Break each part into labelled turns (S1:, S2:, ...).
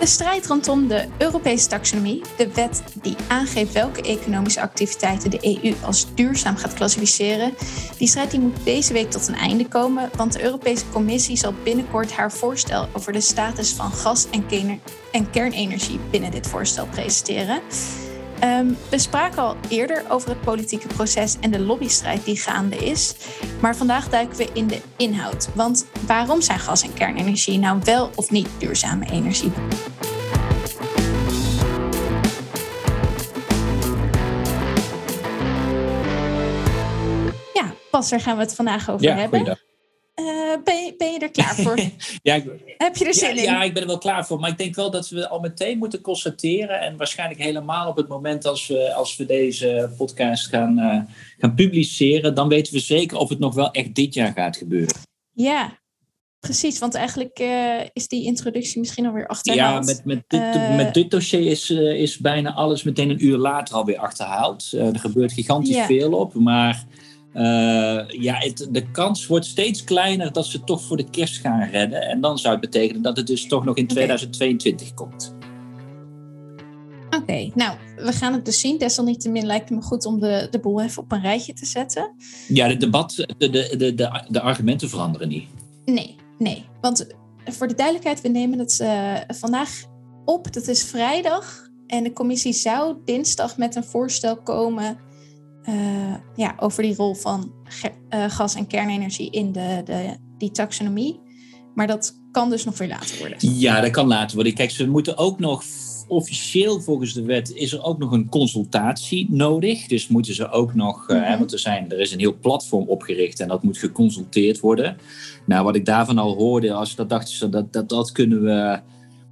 S1: De strijd rondom de Europese taxonomie, de wet die aangeeft welke economische activiteiten de EU als duurzaam gaat klassificeren, die strijd die moet deze week tot een einde komen, want de Europese Commissie zal binnenkort haar voorstel over de status van gas- en kernenergie binnen dit voorstel presenteren. Um, we spraken al eerder over het politieke proces en de lobbystrijd die gaande is. Maar vandaag duiken we in de inhoud. Want waarom zijn gas- en kernenergie nou wel of niet duurzame energie? Ja, Pas, daar gaan we het vandaag over
S2: ja,
S1: hebben.
S2: Goeiedag.
S1: Uh, ben, je, ben je er klaar voor?
S2: ja, ik,
S1: Heb je er zin
S2: ja,
S1: in?
S2: Ja, ik ben er wel klaar voor. Maar ik denk wel dat we al meteen moeten constateren. En waarschijnlijk helemaal op het moment als we, als we deze podcast gaan, uh, gaan publiceren. Dan weten we zeker of het nog wel echt dit jaar gaat gebeuren.
S1: Ja, precies. Want eigenlijk uh, is die introductie misschien alweer achterhaald.
S2: Ja, met, met, dit, met dit dossier is, is bijna alles meteen een uur later alweer achterhaald. er gebeurt gigantisch ja. veel op. Maar... Uh, ja, het, de kans wordt steeds kleiner dat ze toch voor de kerst gaan redden. En dan zou het betekenen dat het dus toch nog in 2022 okay. komt.
S1: Oké, okay, nou, we gaan het dus zien. Desalniettemin lijkt het me goed om de, de boel even op een rijtje te zetten.
S2: Ja, het debat, de, de, de, de, de argumenten veranderen niet.
S1: Nee, nee. Want voor de duidelijkheid, we nemen het uh, vandaag op. Dat is vrijdag. En de commissie zou dinsdag met een voorstel komen ja, over die rol van uh, gas- en kernenergie in de, de, die taxonomie. Maar dat kan dus nog weer later worden.
S2: Ja, dat kan later worden. Kijk, ze moeten ook nog officieel volgens de wet is er ook nog een consultatie nodig. Dus moeten ze ook nog, mm -hmm. uh, want er, zijn, er is een heel platform opgericht en dat moet geconsulteerd worden. Nou, wat ik daarvan al hoorde, als dat dachten ze dat, dat dat kunnen we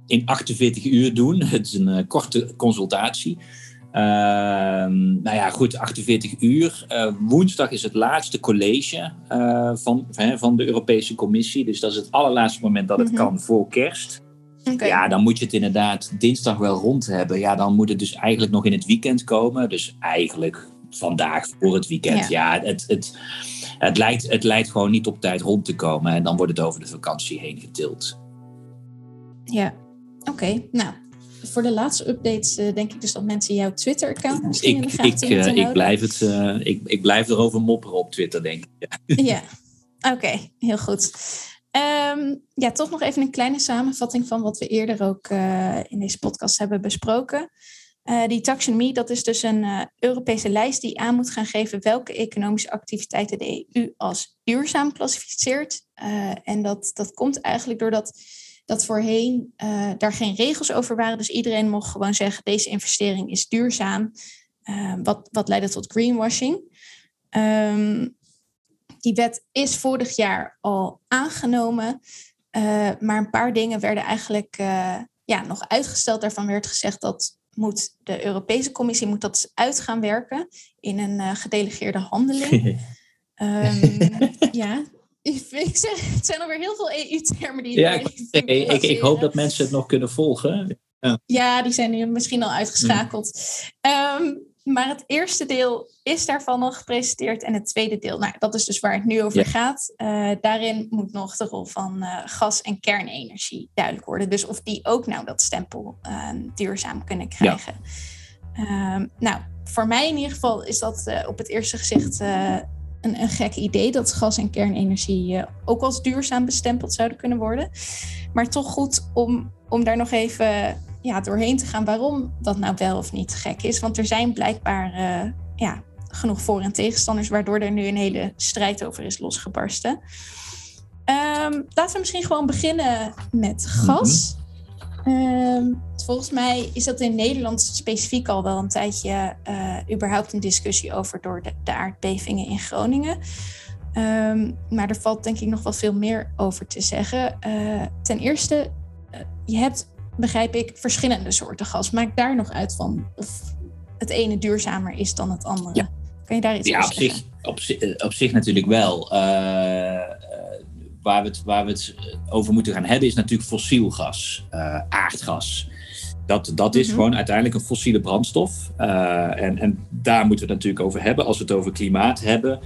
S2: in 48 uur doen. Het is een korte consultatie. Uh, nou ja, goed, 48 uur. Uh, woensdag is het laatste college uh, van, van de Europese Commissie. Dus dat is het allerlaatste moment dat het mm -hmm. kan voor kerst. Okay. Ja, dan moet je het inderdaad dinsdag wel rond hebben. Ja, dan moet het dus eigenlijk nog in het weekend komen. Dus eigenlijk vandaag voor het weekend. Ja, ja het, het, het, lijkt, het lijkt gewoon niet op tijd rond te komen. En dan wordt het over de vakantie heen getild.
S1: Ja, oké. Okay. Nou, voor de laatste updates uh, denk ik dus dat mensen jouw Twitter-account misschien
S2: ik,
S1: in de gaten
S2: ik,
S1: moeten
S2: uh, ik blijf het, uh, ik, ik blijf erover mopperen op Twitter, denk ik.
S1: Ja, ja. oké, okay, heel goed. Um, ja, toch nog even een kleine samenvatting van wat we eerder ook in deze podcast hebben besproken. die taxonomie, dat is dus een Europese lijst die aan moet gaan geven welke economische activiteiten de EU als duurzaam klassificeert. en dat, dat komt eigenlijk doordat dat voorheen uh, daar geen regels over waren. Dus iedereen mocht gewoon zeggen, deze investering is duurzaam. Uh, wat, wat leidde tot greenwashing. Um, die wet is vorig jaar al aangenomen. Uh, maar een paar dingen werden eigenlijk ja, nog uitgesteld. Daarvan werd gezegd dat moet de Europese Commissie moet dat uit gaan werken in een gedelegeerde handeling. um, ja, ik zeg, het zijn alweer heel veel EU-termen die.
S2: Ja, ik, ik, ik, hoop dat mensen het nog kunnen volgen.
S1: Ja, ja die zijn nu misschien al uitgeschakeld. Mm. Um, maar het eerste deel is daarvan al gepresenteerd. En het tweede deel, nou, dat is dus waar het nu over ja. gaat. Uh, daarin moet nog de rol van uh, gas- en kernenergie duidelijk worden. Dus of die ook nou dat stempel uh, duurzaam kunnen krijgen. Ja. Um, nou, voor mij in ieder geval is dat uh, op het eerste gezicht een, een gek idee dat gas- en kernenergie uh, ook als duurzaam bestempeld zouden kunnen worden. Maar toch goed om, om daar nog even ja, doorheen te gaan waarom dat nou wel of niet gek is. Want er zijn blijkbaar uh, ja, genoeg voor- en tegenstanders, waardoor er nu een hele strijd over is losgebarsten. Um, laten we misschien gewoon beginnen met gas. Um, volgens mij is dat in Nederland specifiek al wel een tijdje uh, überhaupt een discussie over door de, de aardbevingen in Groningen. Um, maar er valt denk ik nog wel veel meer over te zeggen. Uh, ten eerste, uh, je hebt, begrijp ik, verschillende soorten gas. Maak daar nog uit van of het ene duurzamer is dan het andere.
S2: Ja.
S1: Kan je daar iets
S2: ja,
S1: over
S2: op
S1: zeggen?
S2: Zich, op, op zich natuurlijk wel. Waar, we het, waar we het over moeten gaan hebben is natuurlijk fossiel gas, aardgas. Dat, dat is mm-hmm. gewoon uiteindelijk een fossiele brandstof. Uh, en, en daar moeten we het natuurlijk over hebben. Als we het over klimaat hebben,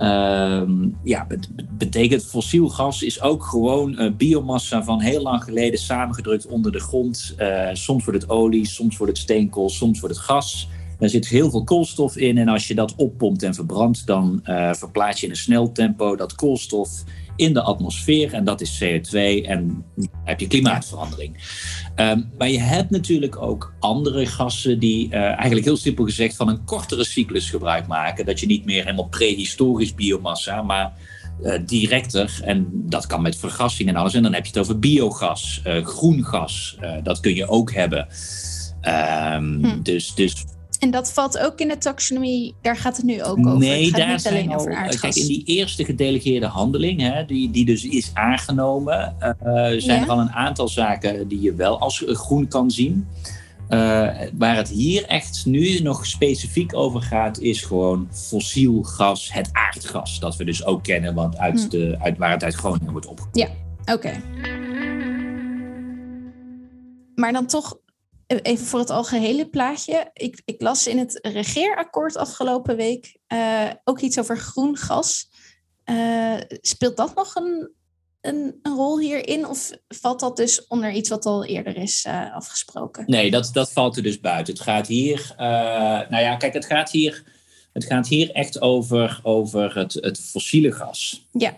S2: Ehm, ja, betekent fossiel gas is ook gewoon uh, biomassa van heel lang geleden samengedrukt onder de grond. Uh, soms wordt het olie, soms wordt het steenkool, soms wordt het gas. Er zit heel veel koolstof in en als je dat oppompt en verbrandt, dan verplaats je in een snel tempo dat koolstof in de atmosfeer en dat is CO2 en dan heb je klimaatverandering. Um, maar je hebt natuurlijk ook andere gassen die uh, eigenlijk heel simpel gezegd van een kortere cyclus gebruik maken. Dat je niet meer helemaal prehistorisch biomassa, maar uh, directer. En dat kan met vergassing en alles. En dan heb je het over biogas, uh, groen gas. dat kun je ook hebben. Um, hm. dus, dus
S1: en dat valt ook in de taxonomie, daar gaat het nu ook over.
S2: Nee,
S1: het
S2: gaat daar niet alleen over aardgas. Kijk, in die eerste gedelegeerde handeling, hè, die, die dus is aangenomen, uh, zijn er al een aantal zaken die je wel als groen kan zien. Uh, waar het hier echt nu nog specifiek over gaat, is gewoon fossiel gas, het aardgas. Dat we dus ook kennen, want uit hm. de, uit, waar het uit Groningen wordt opgenomen.
S1: Ja, oké. Maar dan toch even voor het algehele plaatje. Ik, ik, las in het regeerakkoord afgelopen week uh, ook iets over groen gas. Uh, speelt dat nog een, een, een, rol hierin? Of valt dat dus onder iets wat al eerder is uh, afgesproken?
S2: Nee, dat, dat valt er dus buiten. Het gaat hier, nou ja, kijk, het gaat hier, het gaat hier echt over, over het, het fossiele gas.
S1: Ja,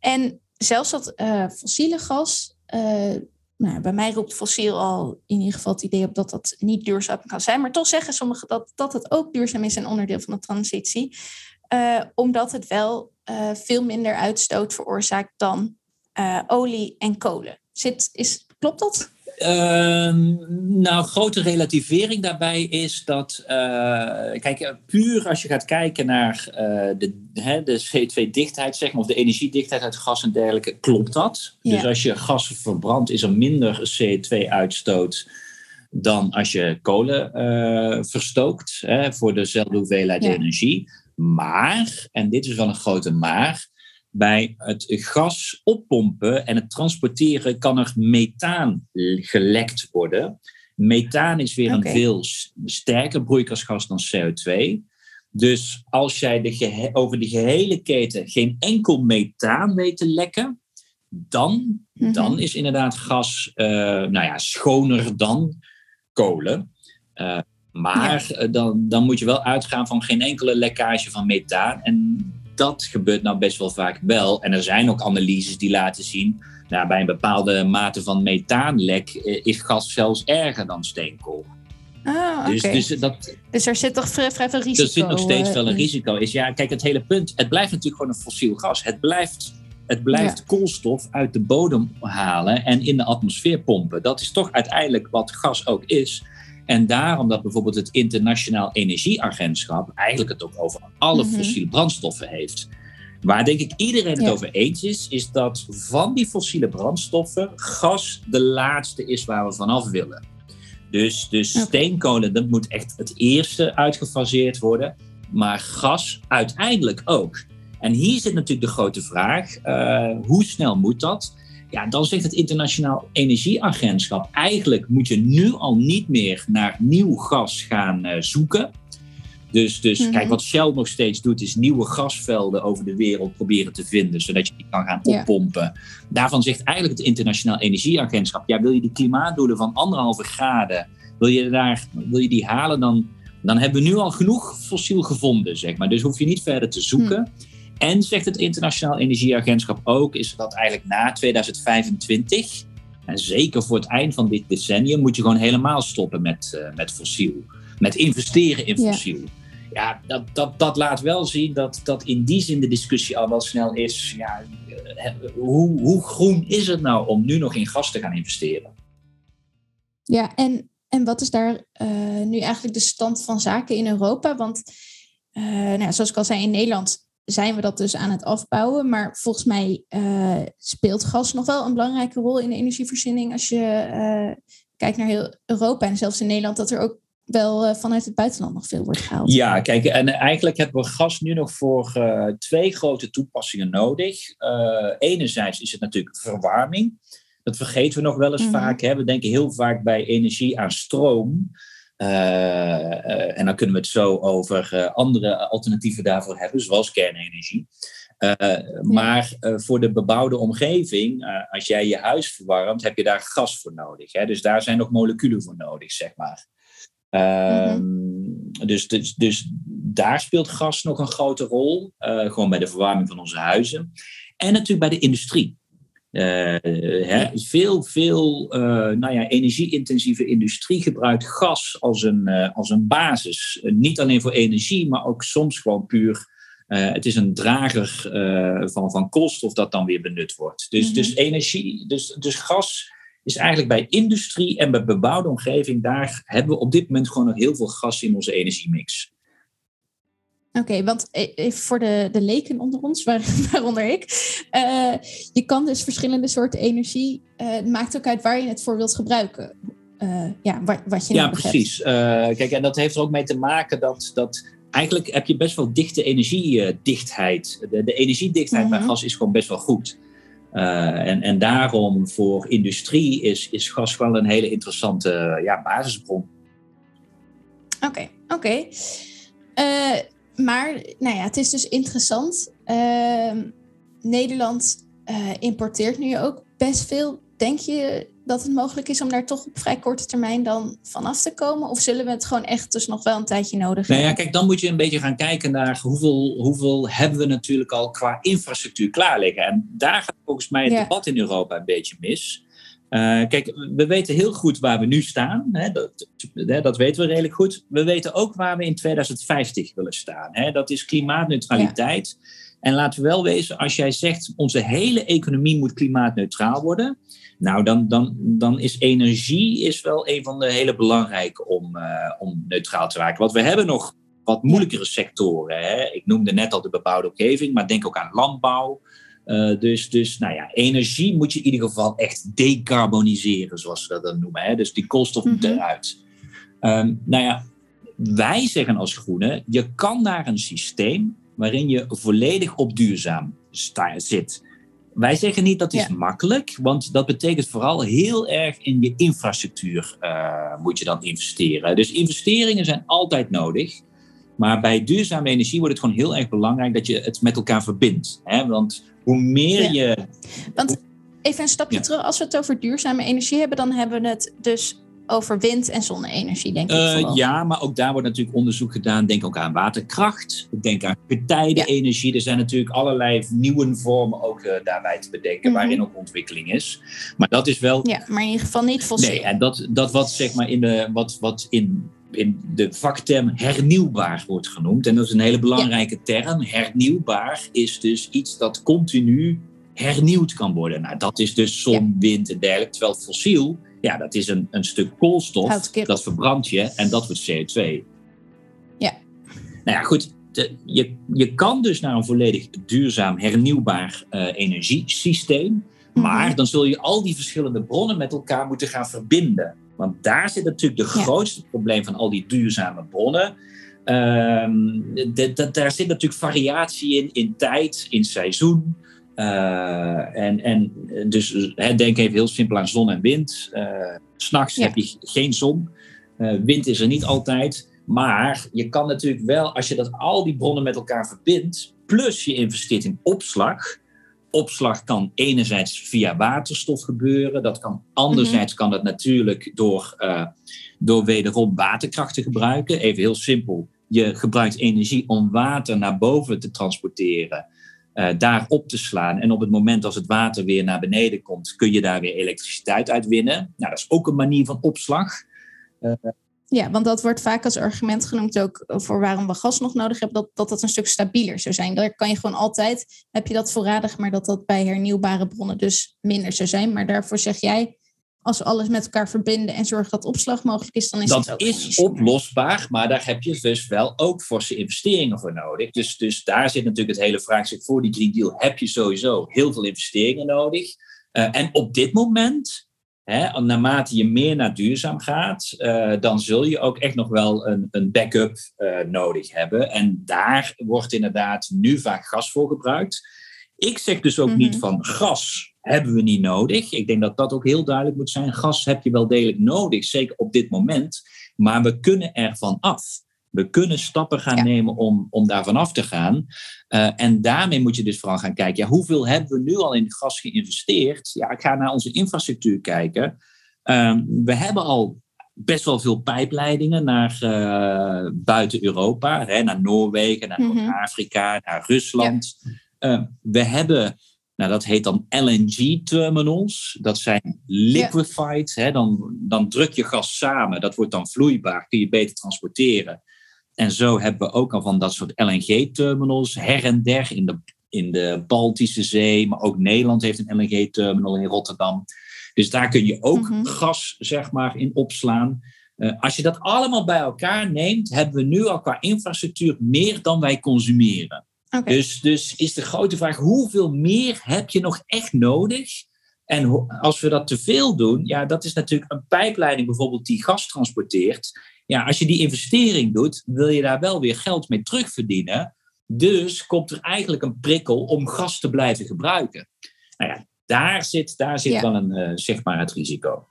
S1: en zelfs dat fossiele gas nou, bij mij roept fossiel al in ieder geval het idee op dat dat niet duurzaam kan zijn. Maar toch zeggen sommigen dat, dat het ook duurzaam is en onderdeel van de transitie. Uh, omdat het wel uh, veel minder uitstoot veroorzaakt dan uh, olie en kolen. Zit, is, klopt dat?
S2: Ehm, nou, grote relativering daarbij is dat, uh, kijk, puur als je gaat kijken naar uh, de, hè, de CO2-dichtheid, zeg maar, of de energiedichtheid uit gas en dergelijke, klopt dat. Dus als je gas verbrandt, is er minder CO2-uitstoot dan als je kolen verstookt hè, voor dezelfde hoeveelheid energie. Maar, en dit is wel een grote maar, bij het gas oppompen en het transporteren kan er methaan gelekt worden. Methaan is weer een veel sterker broeikasgas dan CO2. Dus als jij de over de gehele keten geen enkel methaan weet te lekken, dan, mhm. dan is inderdaad gas uh, nou ja, schoner dan kolen. Uh, maar uh, dan, dan moet je wel uitgaan van geen enkele lekkage van methaan. En dat gebeurt nou best wel vaak wel. En er zijn ook analyses die laten zien, nou, bij een bepaalde mate van methaanlek eh, is gas zelfs erger dan steenkool.
S1: Ah, dus, dus, dat, dus er zit toch vrij, vrij veel risico?
S2: Er zit nog steeds wel een risico. Is, ja, kijk, het hele punt, het blijft natuurlijk gewoon een fossiel gas. Het blijft, het blijft koolstof uit de bodem halen en in de atmosfeer pompen. Dat is toch uiteindelijk wat gas ook is. En daarom dat bijvoorbeeld het Internationaal Energieagentschap eigenlijk het ook over alle mhm. fossiele brandstoffen heeft. Waar denk ik iedereen het over eens is, is dat van die fossiele brandstoffen gas de laatste is waar we vanaf willen. Dus, dus steenkolen, dat moet echt het eerste uitgefaseerd worden. Maar gas uiteindelijk ook. En hier zit natuurlijk de grote vraag: uh, hoe snel moet dat? Ja, dan zegt het Internationaal Energieagentschap, eigenlijk moet je nu al niet meer naar nieuw gas gaan uh, zoeken. Dus, dus mhm. kijk, wat Shell nog steeds doet, is nieuwe gasvelden over de wereld proberen te vinden, zodat je die kan gaan oppompen. Daarvan zegt eigenlijk het Internationaal Energieagentschap, ja, wil je die klimaatdoelen van anderhalve graden, wil je, daar, wil je die halen, dan, dan hebben we nu al genoeg fossiel gevonden, zeg maar. Dus hoef je niet verder te zoeken. Mhm. En zegt het Internationaal Energieagentschap ook, is dat eigenlijk na 2025, en zeker voor het eind van dit decennium, moet je gewoon helemaal stoppen met, uh, met fossiel. Met investeren in fossiel. Ja, ja dat, dat, dat laat wel zien dat, dat in die zin de discussie al wel snel is. Ja, eh, hoe, hoe groen is het nou om nu nog in gas te gaan investeren?
S1: Ja, en, en wat is daar uh, nu eigenlijk de stand van zaken in Europa? Want nou, zoals ik al zei, in Nederland zijn we dat dus aan het afbouwen. Maar volgens mij uh, speelt gas nog wel een belangrijke rol in de energievoorziening als je uh, kijkt naar heel Europa en zelfs in Nederland, dat er ook wel uh, vanuit het buitenland nog veel wordt gehaald.
S2: Ja, kijk, en eigenlijk hebben we gas nu nog voor twee grote toepassingen nodig. enerzijds is het natuurlijk verwarming. Dat vergeten we nog wel eens mm -hmm. vaak. Hè? We denken heel vaak bij energie aan stroom. En dan kunnen we het zo over andere alternatieven daarvoor hebben, zoals kernenergie. Maar voor de bebouwde omgeving, als jij je huis verwarmt, heb je daar gas voor nodig. Hè? Dus daar zijn nog moleculen voor nodig, zeg maar. Ehm, dus, dus, dus daar speelt gas nog een grote rol. Gewoon bij de verwarming van onze huizen. En natuurlijk bij de industrie. Hè, veel, veel uh, nou ja, energie-intensieve industrie gebruikt gas als een, als een basis. niet alleen voor energie, maar ook soms gewoon puur. het is een drager van, van koolstof dat dan weer benut wordt. Dus, mm -hmm. dus energie, dus, dus gas is eigenlijk bij industrie en bij bebouwde omgeving, daar hebben we op dit moment gewoon nog heel veel gas in onze energiemix.
S1: Oké, want even voor de, de leken onder ons, waaronder ik. Uh, je kan dus verschillende soorten energie, uh, het maakt ook uit waar je het voor wilt gebruiken. Uh, ja, wat, wat je
S2: Ja, precies. kijk, en dat heeft er ook mee te maken dat, dat eigenlijk heb je best wel dichte energiedichtheid. De, de energiedichtheid -hmm. bij gas is gewoon best wel goed. En, en daarom voor industrie is, is gas wel een hele interessante ja, basisbron.
S1: Oké, okay, oké. Okay. Maar nou ja, het is dus interessant. Uh, Nederland importeert nu ook best veel. Denk je dat het mogelijk is om daar toch op vrij korte termijn dan vanaf te komen? Of zullen we het gewoon echt dus nog wel een tijdje nodig
S2: hebben? Nou ja, kijk, dan moet je een beetje gaan kijken naar hoeveel, hoeveel hebben we natuurlijk al qua infrastructuur klaar liggen. En daar gaat volgens mij het ja. debat in Europa een beetje mis. Uh, kijk, we weten heel goed waar we nu staan. Hè, dat, dat, weten we redelijk goed. We weten ook waar we in 2050 willen staan. Hè. Dat is klimaatneutraliteit. Ja. En laten we wel wezen, als jij zegt onze hele economie moet klimaatneutraal worden, nou dan, dan, dan is energie is wel een van de hele belangrijke om, uh, om neutraal te raken. Want we hebben nog wat moeilijkere sectoren. Hè? Ik noemde net al de bebouwde omgeving, maar denk ook aan landbouw. Uh, dus, dus nou ja, energie moet je in ieder geval echt decarboniseren, zoals we dat dan noemen. Hè? Dus die koolstof moet mm -hmm. eruit. Um, nou ja, wij zeggen als groenen, je kan naar een systeem waarin je volledig op duurzaam zit. Wij zeggen niet dat is ja. makkelijk, want dat betekent vooral heel erg in je infrastructuur uh, moet je dan investeren. Dus investeringen zijn altijd nodig. Maar bij duurzame energie wordt het gewoon heel erg belangrijk dat je het met elkaar verbindt. Hè? Want hoe meer ja. je.
S1: Want even een stapje ja. terug, als we het over duurzame energie hebben, dan hebben we het dus over wind- en zonne-energie, denk ik. Uh,
S2: ja, maar ook daar wordt natuurlijk onderzoek gedaan. Denk ook aan waterkracht. Denk aan getijdenenergie. Ja. Er zijn natuurlijk allerlei nieuwe vormen ook uh, daarbij te bedenken, mm -hmm. waarin ook ontwikkeling is. Maar dat is wel.
S1: Ja, maar in ieder geval niet fossiel.
S2: Nee, en dat, dat wat zeg maar in de. Wat, wat in in de vakterm hernieuwbaar wordt genoemd. En dat is een hele belangrijke ja. term. Hernieuwbaar is dus iets dat continu hernieuwd kan worden. Nou, dat is dus zon, ja. wind en dergelijke. Terwijl fossiel ja, dat is een, een stuk koolstof, dat verbrand je en dat wordt CO2.
S1: Ja.
S2: Nou ja, goed. De, je, je kan dus naar een volledig duurzaam hernieuwbaar uh, energiesysteem. Mm -hmm. Maar dan zul je al die verschillende bronnen met elkaar moeten gaan verbinden. Want daar zit natuurlijk de ja. grootste probleem van al die duurzame bronnen. Um, de, de, daar zit natuurlijk variatie in, in tijd, in seizoen. Uh, en, en dus hè, denk even heel simpel aan zon en wind. Uh, S'nachts ja. heb je geen zon. Uh, wind is er niet altijd. Maar je kan natuurlijk wel, als je dat al die bronnen met elkaar verbindt, plus je investeert in opslag. Opslag kan enerzijds via waterstof gebeuren. Dat kan anderzijds -hmm. kan dat natuurlijk door, door wederom waterkracht te gebruiken. Even heel simpel. Je gebruikt energie om water naar boven te transporteren uh, daar op te slaan. En op het moment als het water weer naar beneden komt, kun je daar weer elektriciteit uit winnen. Nou, dat is ook een manier van opslag.
S1: Uh, ja, want dat wordt vaak als argument genoemd ook voor waarom we gas nog nodig hebben, dat, dat dat een stuk stabieler zou zijn. Daar kan je gewoon altijd, heb je dat voorradig, maar dat dat bij hernieuwbare bronnen dus minder zou zijn. Maar daarvoor zeg jij, als we alles met elkaar verbinden en zorgen dat opslag mogelijk is, dan is
S2: dat,
S1: dat ook
S2: is oplosbaar, maar daar heb je dus wel ook forse investeringen voor nodig. Dus, dus daar zit natuurlijk het hele vraagstuk voor die Green Deal. Heb je sowieso heel veel investeringen nodig? Uh, en op dit moment, naarmate je meer naar duurzaam gaat, uh, dan zul je ook echt nog wel een, een backup uh, nodig hebben. En daar wordt inderdaad nu vaak gas voor gebruikt. Ik zeg dus ook mm -hmm. niet van gas hebben we niet nodig. Ik denk dat dat ook heel duidelijk moet zijn. Gas heb je wel degelijk nodig, zeker op dit moment. Maar we kunnen ervan af. We kunnen stappen gaan nemen om, om daarvan af te gaan. Uh, en daarmee moet je dus vooral gaan kijken, ja, hoeveel hebben we nu al in gas geïnvesteerd? Ja, ik ga naar onze infrastructuur kijken. Uh, we hebben al best wel veel pijpleidingen naar uh, buiten Europa, hè, naar Noorwegen, naar mm Afrika, naar Rusland. Ja. we hebben nou, dat heet dan LNG-terminals. Dat zijn liquefied. Hè, dan, dan druk je gas samen, dat wordt dan vloeibaar, kun je beter transporteren. En zo hebben we ook al van dat soort LNG-terminals her en der in de, in de Baltische Zee. Maar ook Nederland heeft een LNG-terminal in Rotterdam. Dus daar kun je ook mhm. gas zeg maar, in opslaan. Uh, als je dat allemaal bij elkaar neemt, hebben we nu al qua infrastructuur meer dan wij consumeren. Dus, dus is de grote vraag, hoeveel meer heb je nog echt nodig? En als we dat te veel doen, ja, dat is natuurlijk een pijpleiding bijvoorbeeld die gas transporteert. Ja, als je die investering doet, wil je daar wel weer geld mee terugverdienen. Dus komt er eigenlijk een prikkel om gas te blijven gebruiken. Nou ja, daar zit, daar zit ja. wel een, uh, zeg maar het risico.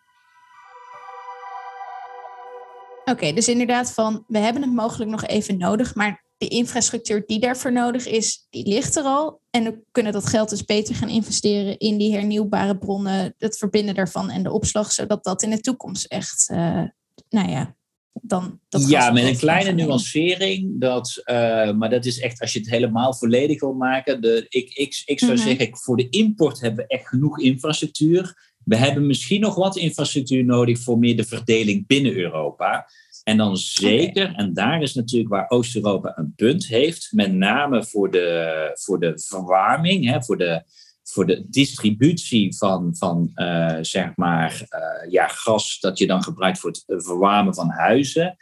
S1: Oké, dus inderdaad van, we hebben het mogelijk nog even nodig, maar de infrastructuur die daarvoor nodig is, die ligt er al. En we kunnen dat geld dus beter gaan investeren in die hernieuwbare bronnen, het verbinden daarvan en de opslag, zodat dat in de toekomst echt, uh, nou ja, dan. Dat
S2: ja, met een kleine nuancering, dat, uh, maar dat is echt als je het helemaal volledig wil maken. De, ik, ik, ik zou mm -hmm. zeggen, voor de import hebben we echt genoeg infrastructuur. We hebben misschien nog wat infrastructuur nodig voor meer de verdeling binnen Europa. En dan zeker, en daar is natuurlijk waar Oost-Europa een punt heeft, met name voor de, voor de verwarming, hè, voor, de, voor de distributie van, van uh, zeg maar, uh, ja, gas dat je dan gebruikt voor het verwarmen van huizen.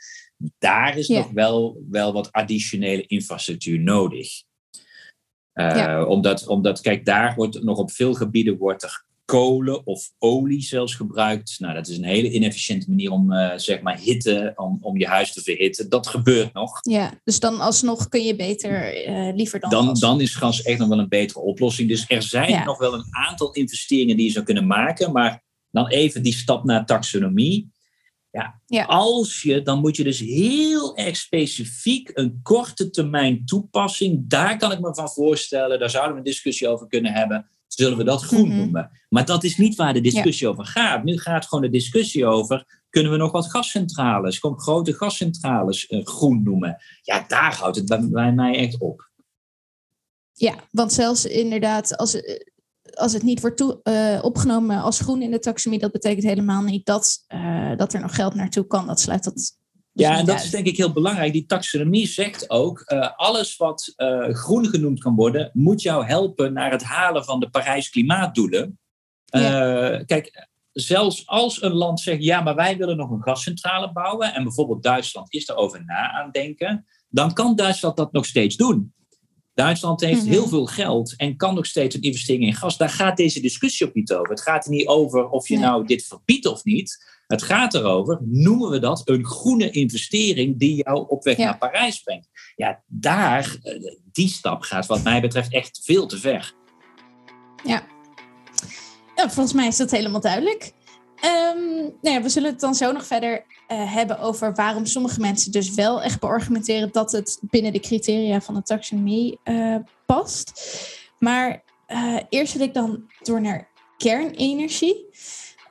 S2: Daar is nog wel, wel wat additionele infrastructuur nodig. Uh, ja. omdat, omdat, kijk, daar wordt nog op veel gebieden wordt er kolen of olie zelfs gebruikt. Nou, dat is een hele inefficiënte manier om uh, zeg maar hitte, om, om je huis te verhitten. Dat gebeurt nog.
S1: Ja, dus dan alsnog kun je beter uh, liever dan,
S2: dan
S1: gas.
S2: Dan is gas echt nog wel een betere oplossing. Dus er zijn ja. nog wel een aantal investeringen die je zou kunnen maken. Maar dan even die stap naar taxonomie. Ja, ja, als je, dan moet je dus heel erg specifiek een korte termijn toepassing. Daar kan ik me van voorstellen, daar zouden we een discussie over kunnen hebben zullen we dat groen mm-hmm. noemen. Maar dat is niet waar de discussie over gaat. Nu gaat gewoon de discussie over, kunnen we nog wat gascentrales, gewoon grote gascentrales uh, groen noemen? Ja, daar houdt het bij, bij, mij echt op.
S1: Ja, want zelfs inderdaad, als, eh, als het niet wordt toe, uh, opgenomen als groen in de taxonomie, dat betekent helemaal niet dat, uh, dat er nog geld naartoe kan. Dat sluit dat
S2: ja, en dat is denk ik heel belangrijk. Die taxonomie zegt ook, uh, alles wat uh, groen genoemd kan worden, moet jou helpen naar het halen van de Parijs klimaatdoelen. Uh, ja. Kijk, zelfs als een land zegt, ja, maar wij willen nog een gascentrale bouwen, en bijvoorbeeld Duitsland is erover na aan denken, dan kan Duitsland dat nog steeds doen. Duitsland heeft mm -hmm. heel veel geld en kan nog steeds een investering in gas. Daar gaat deze discussie ook niet over. Het gaat er niet over of je nee. nou dit verbiedt of niet. Het gaat erover, noemen we dat een groene investering die jou op weg ja. naar Parijs brengt? Ja, daar, eh, die stap gaat wat mij betreft echt veel te ver.
S1: Ja, ja volgens mij is dat helemaal duidelijk. Um, nou ja, we zullen het dan zo nog verder uh, hebben over waarom sommige mensen dus wel echt beargumenteren dat het binnen de criteria van de taxonomie uh, past. Maar uh, eerst wil ik dan door naar kernenergie.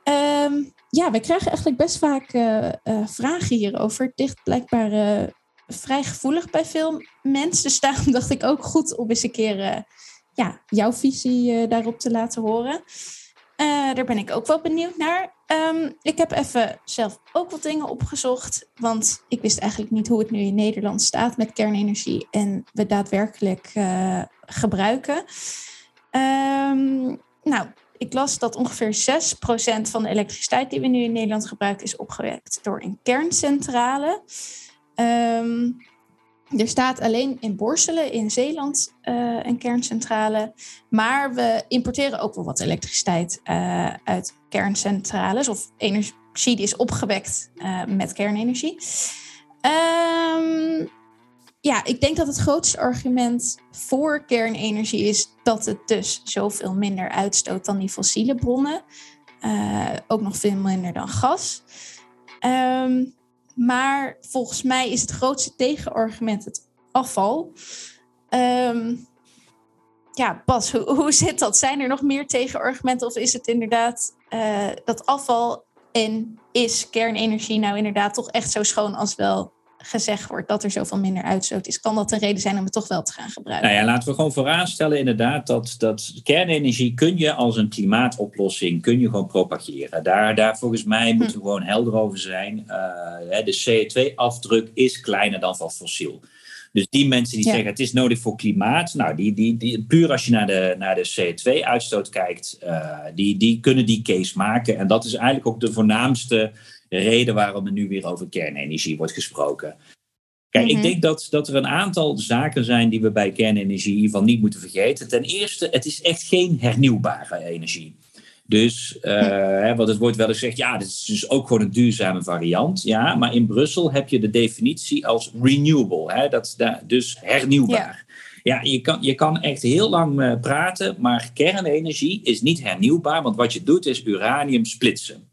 S1: Um, ja, we krijgen eigenlijk best vaak uh, uh, vragen hierover. Het ligt blijkbaar uh, vrij gevoelig bij veel mensen. Dus daarom dacht ik ook goed om eens een keer ja, jouw visie daarop te laten horen. daar ben ik ook wel benieuwd naar. Um, ik heb even zelf ook wat dingen opgezocht. Want ik wist eigenlijk niet hoe het nu in Nederland staat met kernenergie en we daadwerkelijk gebruiken. Um, nou, ik las dat ongeveer 6% van de elektriciteit die we nu in Nederland gebruiken is opgewekt door een kerncentrale. Um, er staat alleen in Borselen in Zeeland uh, een kerncentrale. Maar we importeren ook wel wat elektriciteit uh, uit kerncentrales of energie die is opgewekt uh, met kernenergie. Um, ja, ik denk dat het grootste argument voor kernenergie is dat het dus zoveel minder uitstoot dan die fossiele bronnen. Uh, ook nog veel minder dan gas. Um, maar volgens mij is het grootste tegenargument het afval. Ehm, ja, Bas, hoe, zit dat? Zijn er nog meer tegenargumenten of is het inderdaad uh, dat afval en is kernenergie nou inderdaad toch echt zo schoon als wel gezegd wordt dat er zoveel minder uitstoot is, kan dat een reden zijn om het toch wel te gaan gebruiken?
S2: Nou ja, laten we gewoon vooraanstellen inderdaad dat, dat kernenergie kun je als een klimaatoplossing kun je gewoon propageren. Daar, daar volgens mij hm. moeten we gewoon helder over zijn. Uh, de CO2-afdruk is kleiner dan van fossiel. Dus die mensen die zeggen het is nodig voor klimaat, nou, die, die, die, puur als je naar de, naar de CO2-uitstoot kijkt, uh, die, die kunnen die case maken. En dat is eigenlijk ook de voornaamste reden waarom er nu weer over kernenergie wordt gesproken. Kijk, ik mhm. denk dat, dat er een aantal zaken zijn die we bij kernenergie in ieder geval niet moeten vergeten. Ten eerste, het is echt geen hernieuwbare energie. Dus, uh, want het wordt wel eens gezegd, ja, dit is dus ook gewoon een duurzame variant. Ja, maar in Brussel heb je de definitie als renewable, hè, dat, dus hernieuwbaar. Ja, je, kan, je kan echt heel lang uh, praten, maar kernenergie is niet hernieuwbaar, want wat je doet is uranium splitsen.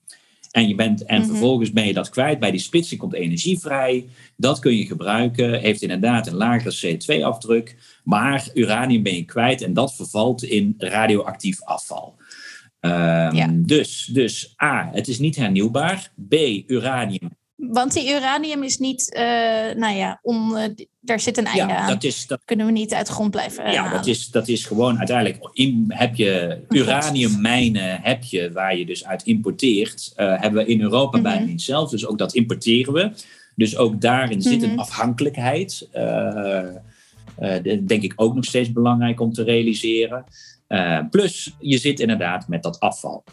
S2: En, je bent, en mhm. vervolgens ben je dat kwijt. Bij die splitsing komt energie vrij. Dat kun je gebruiken. Heeft inderdaad een lagere CO2-afdruk. Maar uranium ben je kwijt en dat vervalt in radioactief afval. Um, dus, dus A, het is niet hernieuwbaar. B, uranium
S1: want die uranium is niet, uh, nou ja, om, uh, daar zit een einde ja, aan. Dat is, dat, Kunnen we niet uit de grond blijven
S2: Ja, dat is, dat is gewoon uiteindelijk, in, heb je uraniummijnen heb je, waar je dus uit importeert. Uh, hebben we in Europa mm -hmm. bijna niet zelf, dus ook dat importeren we. Dus ook daarin zit een mhm. afhankelijkheid. denk ik ook nog steeds belangrijk om te realiseren. plus, je zit inderdaad met dat afval.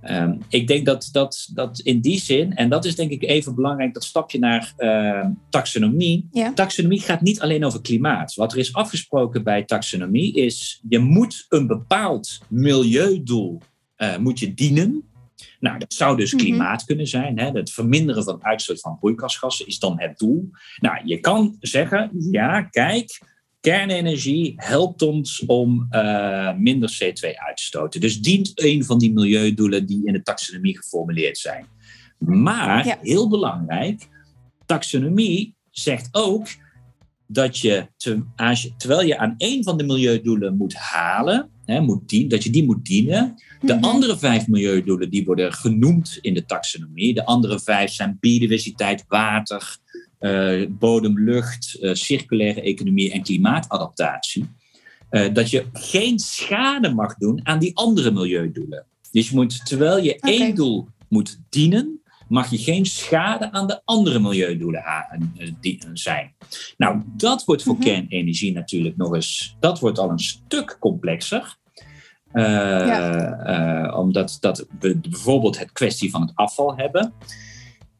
S2: Ehm, ik denk dat, dat, dat in die zin, en dat is denk ik even belangrijk, dat stapje naar uh, taxonomie. Taxonomie gaat niet alleen over klimaat. Wat er is afgesproken bij taxonomie is, je moet een bepaald milieudoel uh, moet je dienen. Nou, dat zou dus mhm. klimaat kunnen zijn. Hè? Het verminderen van uitstoot van broeikasgassen is dan het doel. Nou, je kan zeggen, ja, kijk, kernenergie helpt ons om uh, minder CO2 uit te stoten. Dus dient een van die milieudoelen die in de taxonomie geformuleerd zijn. Maar, heel belangrijk, taxonomie zegt ook dat je, te, als je, terwijl je aan één van de milieudoelen moet halen, hè, moet dien, dat je die moet dienen. De mhm. andere vijf milieudoelen die worden genoemd in de taxonomie. De andere vijf zijn biodiversiteit, water, uh, bodem, lucht, uh, circulaire economie en klimaatadaptatie. Uh, dat je geen schade mag doen aan die andere milieudoelen. Dus je moet, terwijl je één doel moet dienen, mag je geen schade aan de andere milieudoelen zijn. Nou, dat wordt voor mhm. kernenergie natuurlijk nog eens, dat wordt al een stuk complexer. Ja. omdat dat we bijvoorbeeld het kwestie van het afval hebben.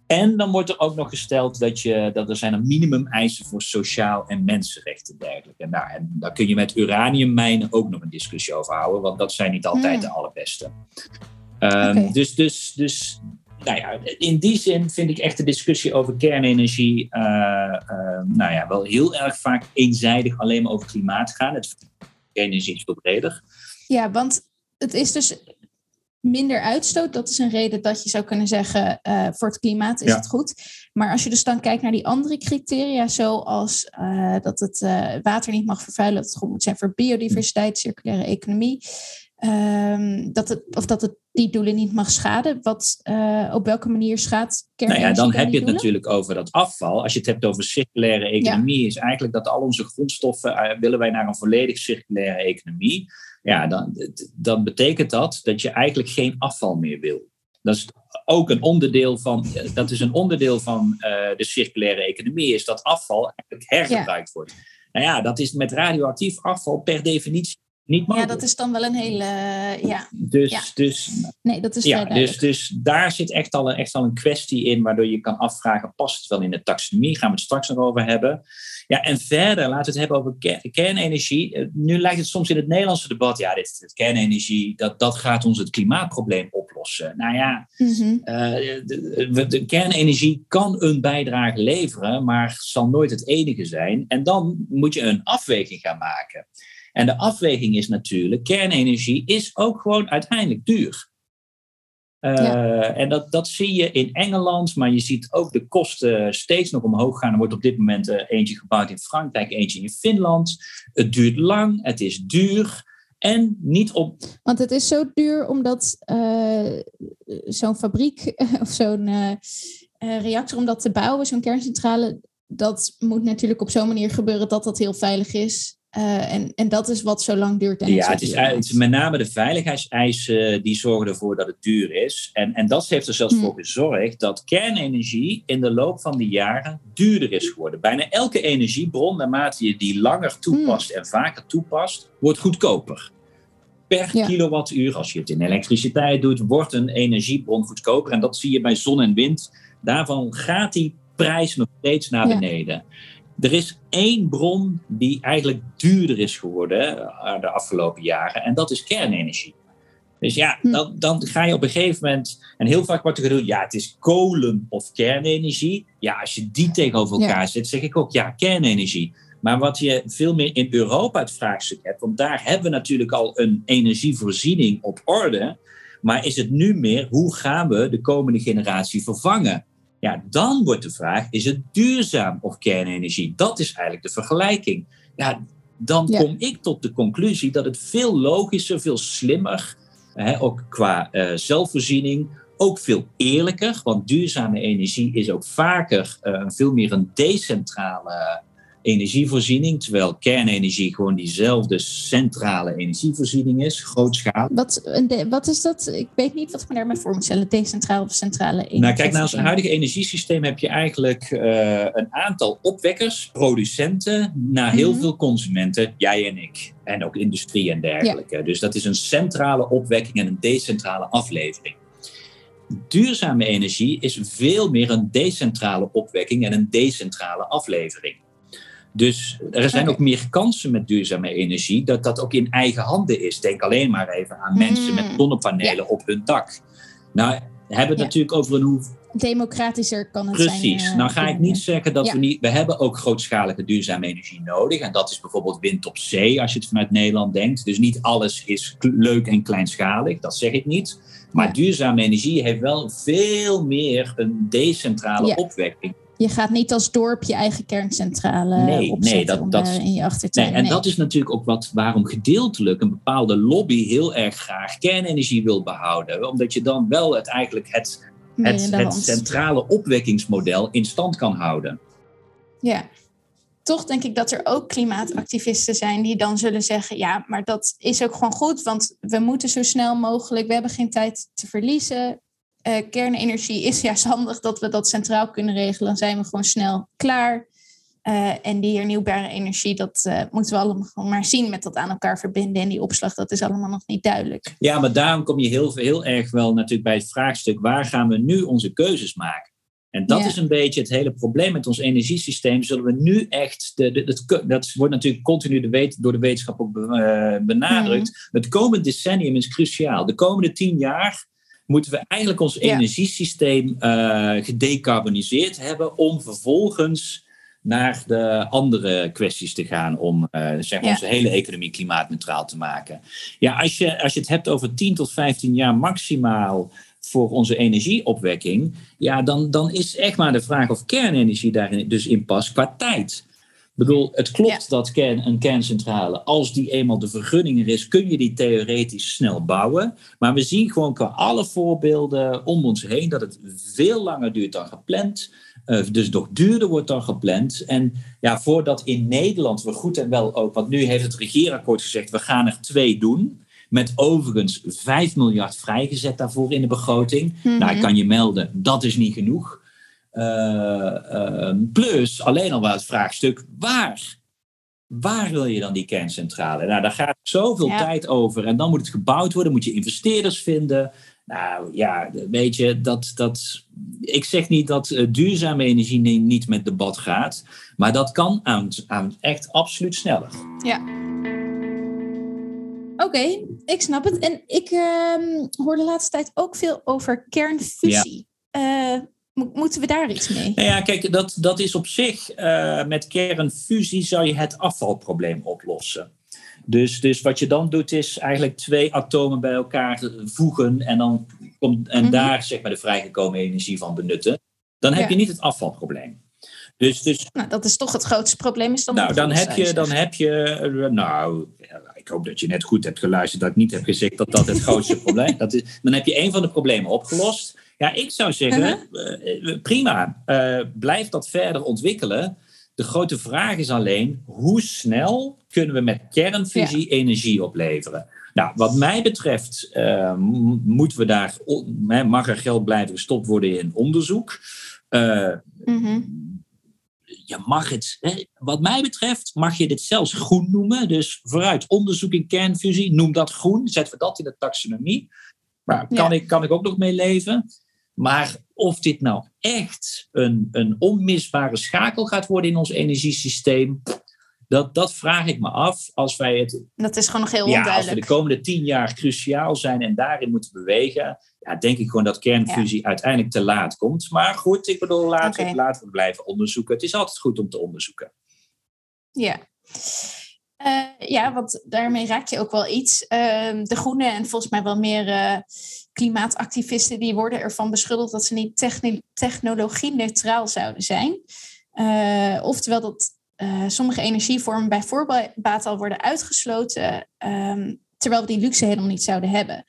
S2: En dan wordt er ook nog gesteld dat, je, dat er zijn een minimum eisen voor sociaal en mensenrechten en dergelijke. Nou, en daar kun je met uraniummijnen ook nog een discussie over houden, want dat zijn niet altijd hmm. de allerbeste. Um, Dus, dus, dus nou ja, in die zin vind ik echt de discussie over kernenergie uh, uh, nou ja, wel heel erg vaak eenzijdig alleen maar over klimaat gaan. Het kernenergie is veel breder.
S1: Ja, want het is dus minder uitstoot. Dat is een reden dat je zou kunnen zeggen, uh, voor het klimaat is het goed. Maar als je dus dan kijkt naar die andere criteria, zoals uh, dat het uh, water niet mag vervuilen, dat het goed moet zijn voor biodiversiteit, circulaire economie. Um, dat het, of dat het die doelen niet mag schaden. Wat, op welke manier schaadt
S2: Nou ja, dan heb je het natuurlijk over dat afval. Als je het hebt over circulaire economie, is eigenlijk dat al onze grondstoffen willen wij naar een volledig circulaire economie ja, dan, dan betekent dat dat je eigenlijk geen afval meer wil. Dat is ook een onderdeel van, dat is een onderdeel van uh, de circulaire economie, is dat afval eigenlijk hergebruikt wordt. Nou ja, dat is met radioactief afval per definitie niet mogelijk.
S1: Ja, dat is dan wel een hele. Ja.
S2: Dus,
S1: ja.
S2: dus,
S1: nee, dat is
S2: ja, dus, dus daar zit echt al, een, echt al een kwestie in waardoor je kan afvragen: past het wel in de taxonomie? Gaan we het straks nog over hebben. Ja, en verder laten we het hebben over kernenergie. Eh, nu lijkt het soms in het Nederlandse debat: ja, dit, dit kernenergie, dat, dat gaat ons het klimaatprobleem oplossen. Nou ja, mhm. eh, de, de, kernenergie kan een bijdrage leveren, maar zal nooit het enige zijn. En dan moet je een afweging gaan maken. En de afweging is natuurlijk, kernenergie is ook gewoon uiteindelijk duur. En dat, dat zie je in Engeland, maar je ziet ook de kosten steeds nog omhoog gaan. Er wordt op dit moment eentje gebouwd in Frankrijk, eentje in Finland. Het duurt lang, het is duur. En niet op.
S1: Want het is zo duur omdat zo'n fabriek of zo'n reactor, om dat te bouwen, zo'n kerncentrale, dat moet natuurlijk op zo'n manier gebeuren dat dat heel veilig is. Uh, en, en dat is wat zo lang duurt. En
S2: ja, het is, het is, met name de veiligheidseisen die zorgen ervoor dat het duur is. En, en dat heeft er zelfs hmm. voor gezorgd dat kernenergie in de loop van de jaren duurder is geworden. Bijna elke energiebron, naarmate je die langer toepast hmm. en vaker toepast, wordt goedkoper. Per kilowattuur, als je het in elektriciteit doet, wordt een energiebron goedkoper. En dat zie je bij zon en wind. Daarvan gaat die prijs nog steeds naar beneden. Er is één bron die eigenlijk duurder is geworden uh, de afgelopen jaren, en dat is kernenergie. Dus ja, hm. dan, dan ga je op een gegeven moment, en heel vaak wordt er gedoe, ja, het is kolen of kernenergie. Ja, als je die tegenover elkaar zet, zeg ik ook, ja, kernenergie. Maar wat je veel meer in Europa het vraagstuk hebt, want daar hebben we natuurlijk al een energievoorziening op orde. Maar is het nu meer, hoe gaan we de komende generatie vervangen? Ja, dan wordt de vraag, is het duurzaam of kernenergie? Dat is eigenlijk de vergelijking. Ja, dan kom ik tot de conclusie dat het veel logischer, veel slimmer, hè, ook qua uh, zelfvoorziening, ook veel eerlijker, want duurzame energie is ook vaker uh, veel meer een decentrale energievoorziening, terwijl kernenergie gewoon diezelfde centrale energievoorziening is, grootschalig.
S1: Wat, wat is dat? Ik weet niet wat ik me daarmee voor moet stellen, decentrale of centrale energie.
S2: Nou, kijk, naar ons huidige energiesysteem heb je eigenlijk uh, een aantal opwekkers, producenten, naar heel mhm. veel consumenten, jij en ik. En ook industrie en dergelijke. Dus dat is een centrale opwekking en een decentrale aflevering. Duurzame energie is veel meer een decentrale opwekking en een decentrale aflevering. Dus er zijn ook meer kansen met duurzame energie dat dat ook in eigen handen is. Denk alleen maar even aan mensen met zonnepanelen op hun dak. Nou, we hebben het natuurlijk over een hoe.
S1: Democratischer kan het
S2: Precies.
S1: zijn.
S2: Precies. Uh, nou ga ik niet zeggen dat we niet. We hebben ook grootschalige duurzame energie nodig. En dat is bijvoorbeeld wind op zee, als je het vanuit Nederland denkt. Dus niet alles is leuk en kleinschalig. Dat zeg ik niet. Maar duurzame energie heeft wel veel meer een decentrale opwekking
S1: je gaat niet als dorp je eigen kerncentrale nee, nee, dat, dat, in je achtertuin.
S2: Nee, en dat is natuurlijk ook wat, waarom gedeeltelijk een bepaalde lobby heel erg graag kernenergie wil behouden. Omdat je dan wel het, eigenlijk het, het, het centrale opwekkingsmodel in stand kan houden.
S1: Ja, toch denk ik dat er ook klimaatactivisten zijn die dan zullen zeggen: ja, maar dat is ook gewoon goed, want we moeten zo snel mogelijk, we hebben geen tijd te verliezen. Uh, kernenergie is juist handig dat we dat centraal kunnen regelen. Dan zijn we gewoon snel klaar. Uh, en die hernieuwbare energie, dat uh, moeten we allemaal maar zien met dat aan elkaar verbinden. En die opslag, dat is allemaal nog niet duidelijk.
S2: Ja, maar daarom kom je heel, heel erg wel natuurlijk bij het vraagstuk: waar gaan we nu onze keuzes maken? En dat is een beetje het hele probleem met ons energiesysteem. Zullen we nu echt, de, de, dat wordt natuurlijk continu de wet, door de wetenschap ook benadrukt. Mm. Het komende decennium is cruciaal. De komende tien jaar moeten we eigenlijk ons energiesysteem uh, gedecarboniseerd hebben om vervolgens naar de andere kwesties te gaan om uh, zeg onze hele economie klimaatneutraal te maken. Ja, als je, als je het hebt over 10 tot 15 jaar maximaal voor onze energieopwekking, ja, dan, dan is echt maar de vraag of kernenergie daarin dus in past qua tijd bedoel, het klopt dat kern, een kerncentrale, als die eenmaal de vergunning er is, kun je die theoretisch snel bouwen. Maar we zien gewoon qua alle voorbeelden om ons heen dat het veel langer duurt dan gepland. Uh, dus nog duurder wordt dan gepland. En ja, voordat in Nederland we goed en wel ook, want nu heeft het regeerakkoord gezegd, we gaan er twee doen. Met overigens 5 miljard vrijgezet daarvoor in de begroting. Nou, ik mhm. kan je melden, dat is niet genoeg. Eh, ehm, plus alleen al wel het vraagstuk waar. Waar wil je dan die kerncentrale? Nou, daar gaat zoveel tijd over. En dan moet het gebouwd worden, moet je investeerders vinden. Nou ja, weet je, dat, dat, ik zeg niet dat uh, duurzame energie niet met debat gaat. Maar dat kan aan, aan echt absoluut sneller.
S1: Ja. Oké, ik snap het. En ik uh, hoor de laatste tijd ook veel over kernfusie. Ja. Uh, Moeten we daar iets mee?
S2: Nou ja, kijk, dat, dat is op zich, uh, met kernfusie zou je het afvalprobleem oplossen. Dus, dus wat je dan doet is eigenlijk twee atomen bij elkaar voegen en, dan komt, en mhm. daar zeg maar de vrijgekomen energie van benutten. Dan heb je niet het afvalprobleem. Dus, dus,
S1: nou, dat is toch het grootste probleem. Is dan
S2: nou, dan heb, je, dan heb je, nou, ik hoop dat je net goed hebt geluisterd dat ik niet heb gezegd dat dat het grootste probleem is. Dan heb je een van de problemen opgelost. Ja, ik zou zeggen, uh-huh. eh, prima, uh, blijf dat verder ontwikkelen. De grote vraag is alleen, hoe snel kunnen we met kernfusie energie opleveren? Nou, wat mij betreft uh, moeten we daar, mag er geld blijven gestopt worden in onderzoek. Uh, je mag het, hè, wat mij betreft, mag je dit zelfs groen noemen. Dus vooruit onderzoek in kernfusie, noem dat groen. Zetten we dat in de taxonomie. Maar kan, ik, kan ik ook nog mee leven. Maar of dit nou echt een, een onmisbare schakel gaat worden in ons energiesysteem, dat, dat vraag ik me af als wij het.
S1: Dat is gewoon nog heel
S2: ja,
S1: onduidelijk.
S2: Als we de komende tien jaar cruciaal zijn en daarin moeten bewegen, ja, denk ik gewoon dat kernfusie uiteindelijk te laat komt. Maar goed, ik bedoel, laten, okay. laten we blijven onderzoeken. Het is altijd goed om te onderzoeken.
S1: Ja. Uh, ja, want daarmee raak je ook wel iets. Uh, de groenen en volgens mij wel meer uh, klimaatactivisten die worden ervan beschuldigd dat ze niet technologie-neutraal zouden zijn. Uh, oftewel dat sommige energievormen bij voorbaat al worden uitgesloten, um, terwijl we die luxe helemaal niet zouden hebben.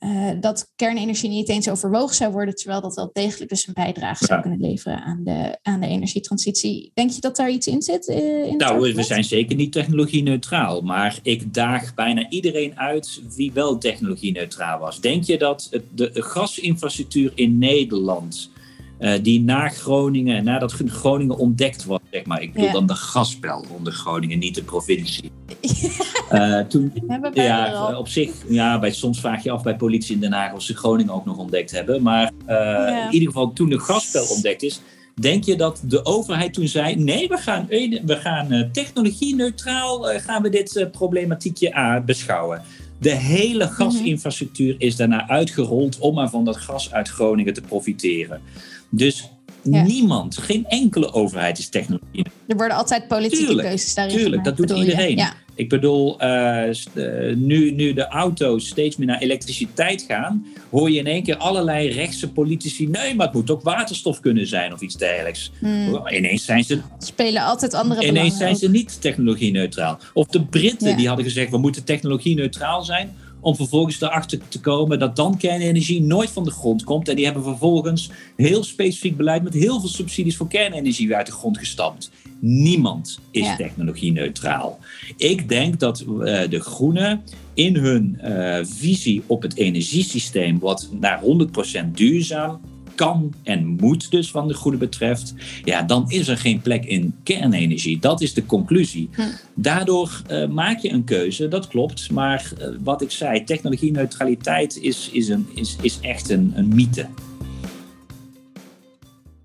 S1: Uh, dat kernenergie niet eens overwogen zou worden, terwijl dat wel degelijk dus een bijdrage zou kunnen leveren aan de, aan de energietransitie. Denk je dat daar iets in zit? Uh, in
S2: nou, we zijn zeker niet technologie-neutraal, maar ik daag bijna iedereen uit wie wel technologie-neutraal was. Denk je dat de gasinfrastructuur in Nederland uh, die na Groningen, nadat Groningen ontdekt was, zeg maar. Ik bedoel ja. dan de gaspel onder Groningen, niet de provincie. uh, toen, ja, op zich, ja, bij, soms vraag je af bij politie in Den Haag of ze Groningen ook nog ontdekt hebben. Maar uh, ja. in ieder geval, toen de gaspel ontdekt is, denk je dat de overheid toen zei: nee, we gaan, we gaan technologie-neutraal gaan we dit problematiekje beschouwen. De hele mhm. gasinfrastructuur is daarna uitgerold om maar van dat gas uit Groningen te profiteren. Dus niemand, geen enkele overheid is technologie.
S1: Er worden altijd politieke tuurlijk, keuzes daarin
S2: Tuurlijk, dat doet iedereen. Ja. Ik bedoel, uh, nu, nu de auto's steeds meer naar elektriciteit gaan, hoor je in één keer allerlei rechtse politici. Nee, maar het moet ook waterstof kunnen zijn of iets dergelijks. Hmm. Ineens zijn ze.
S1: Spelen altijd andere
S2: Ineens zijn ze niet technologie-neutraal. Of de Britten die hadden gezegd: we moeten technologie-neutraal zijn om vervolgens erachter te komen dat dan kernenergie nooit van de grond komt. En die hebben vervolgens heel specifiek beleid met heel veel subsidies voor kernenergie uit de grond gestampt. Niemand is ja. technologie-neutraal. Ik denk dat uh, de Groenen in hun uh, visie op het energiesysteem, wat naar 100% duurzaam kan en moet dus van de goede betreft, ja, dan is er geen plek in kernenergie. Dat is de conclusie. Hm. Daardoor uh, maak je een keuze, dat klopt. Maar uh, wat ik zei, technologie-neutraliteit is, is, een, is, is echt een, een mythe.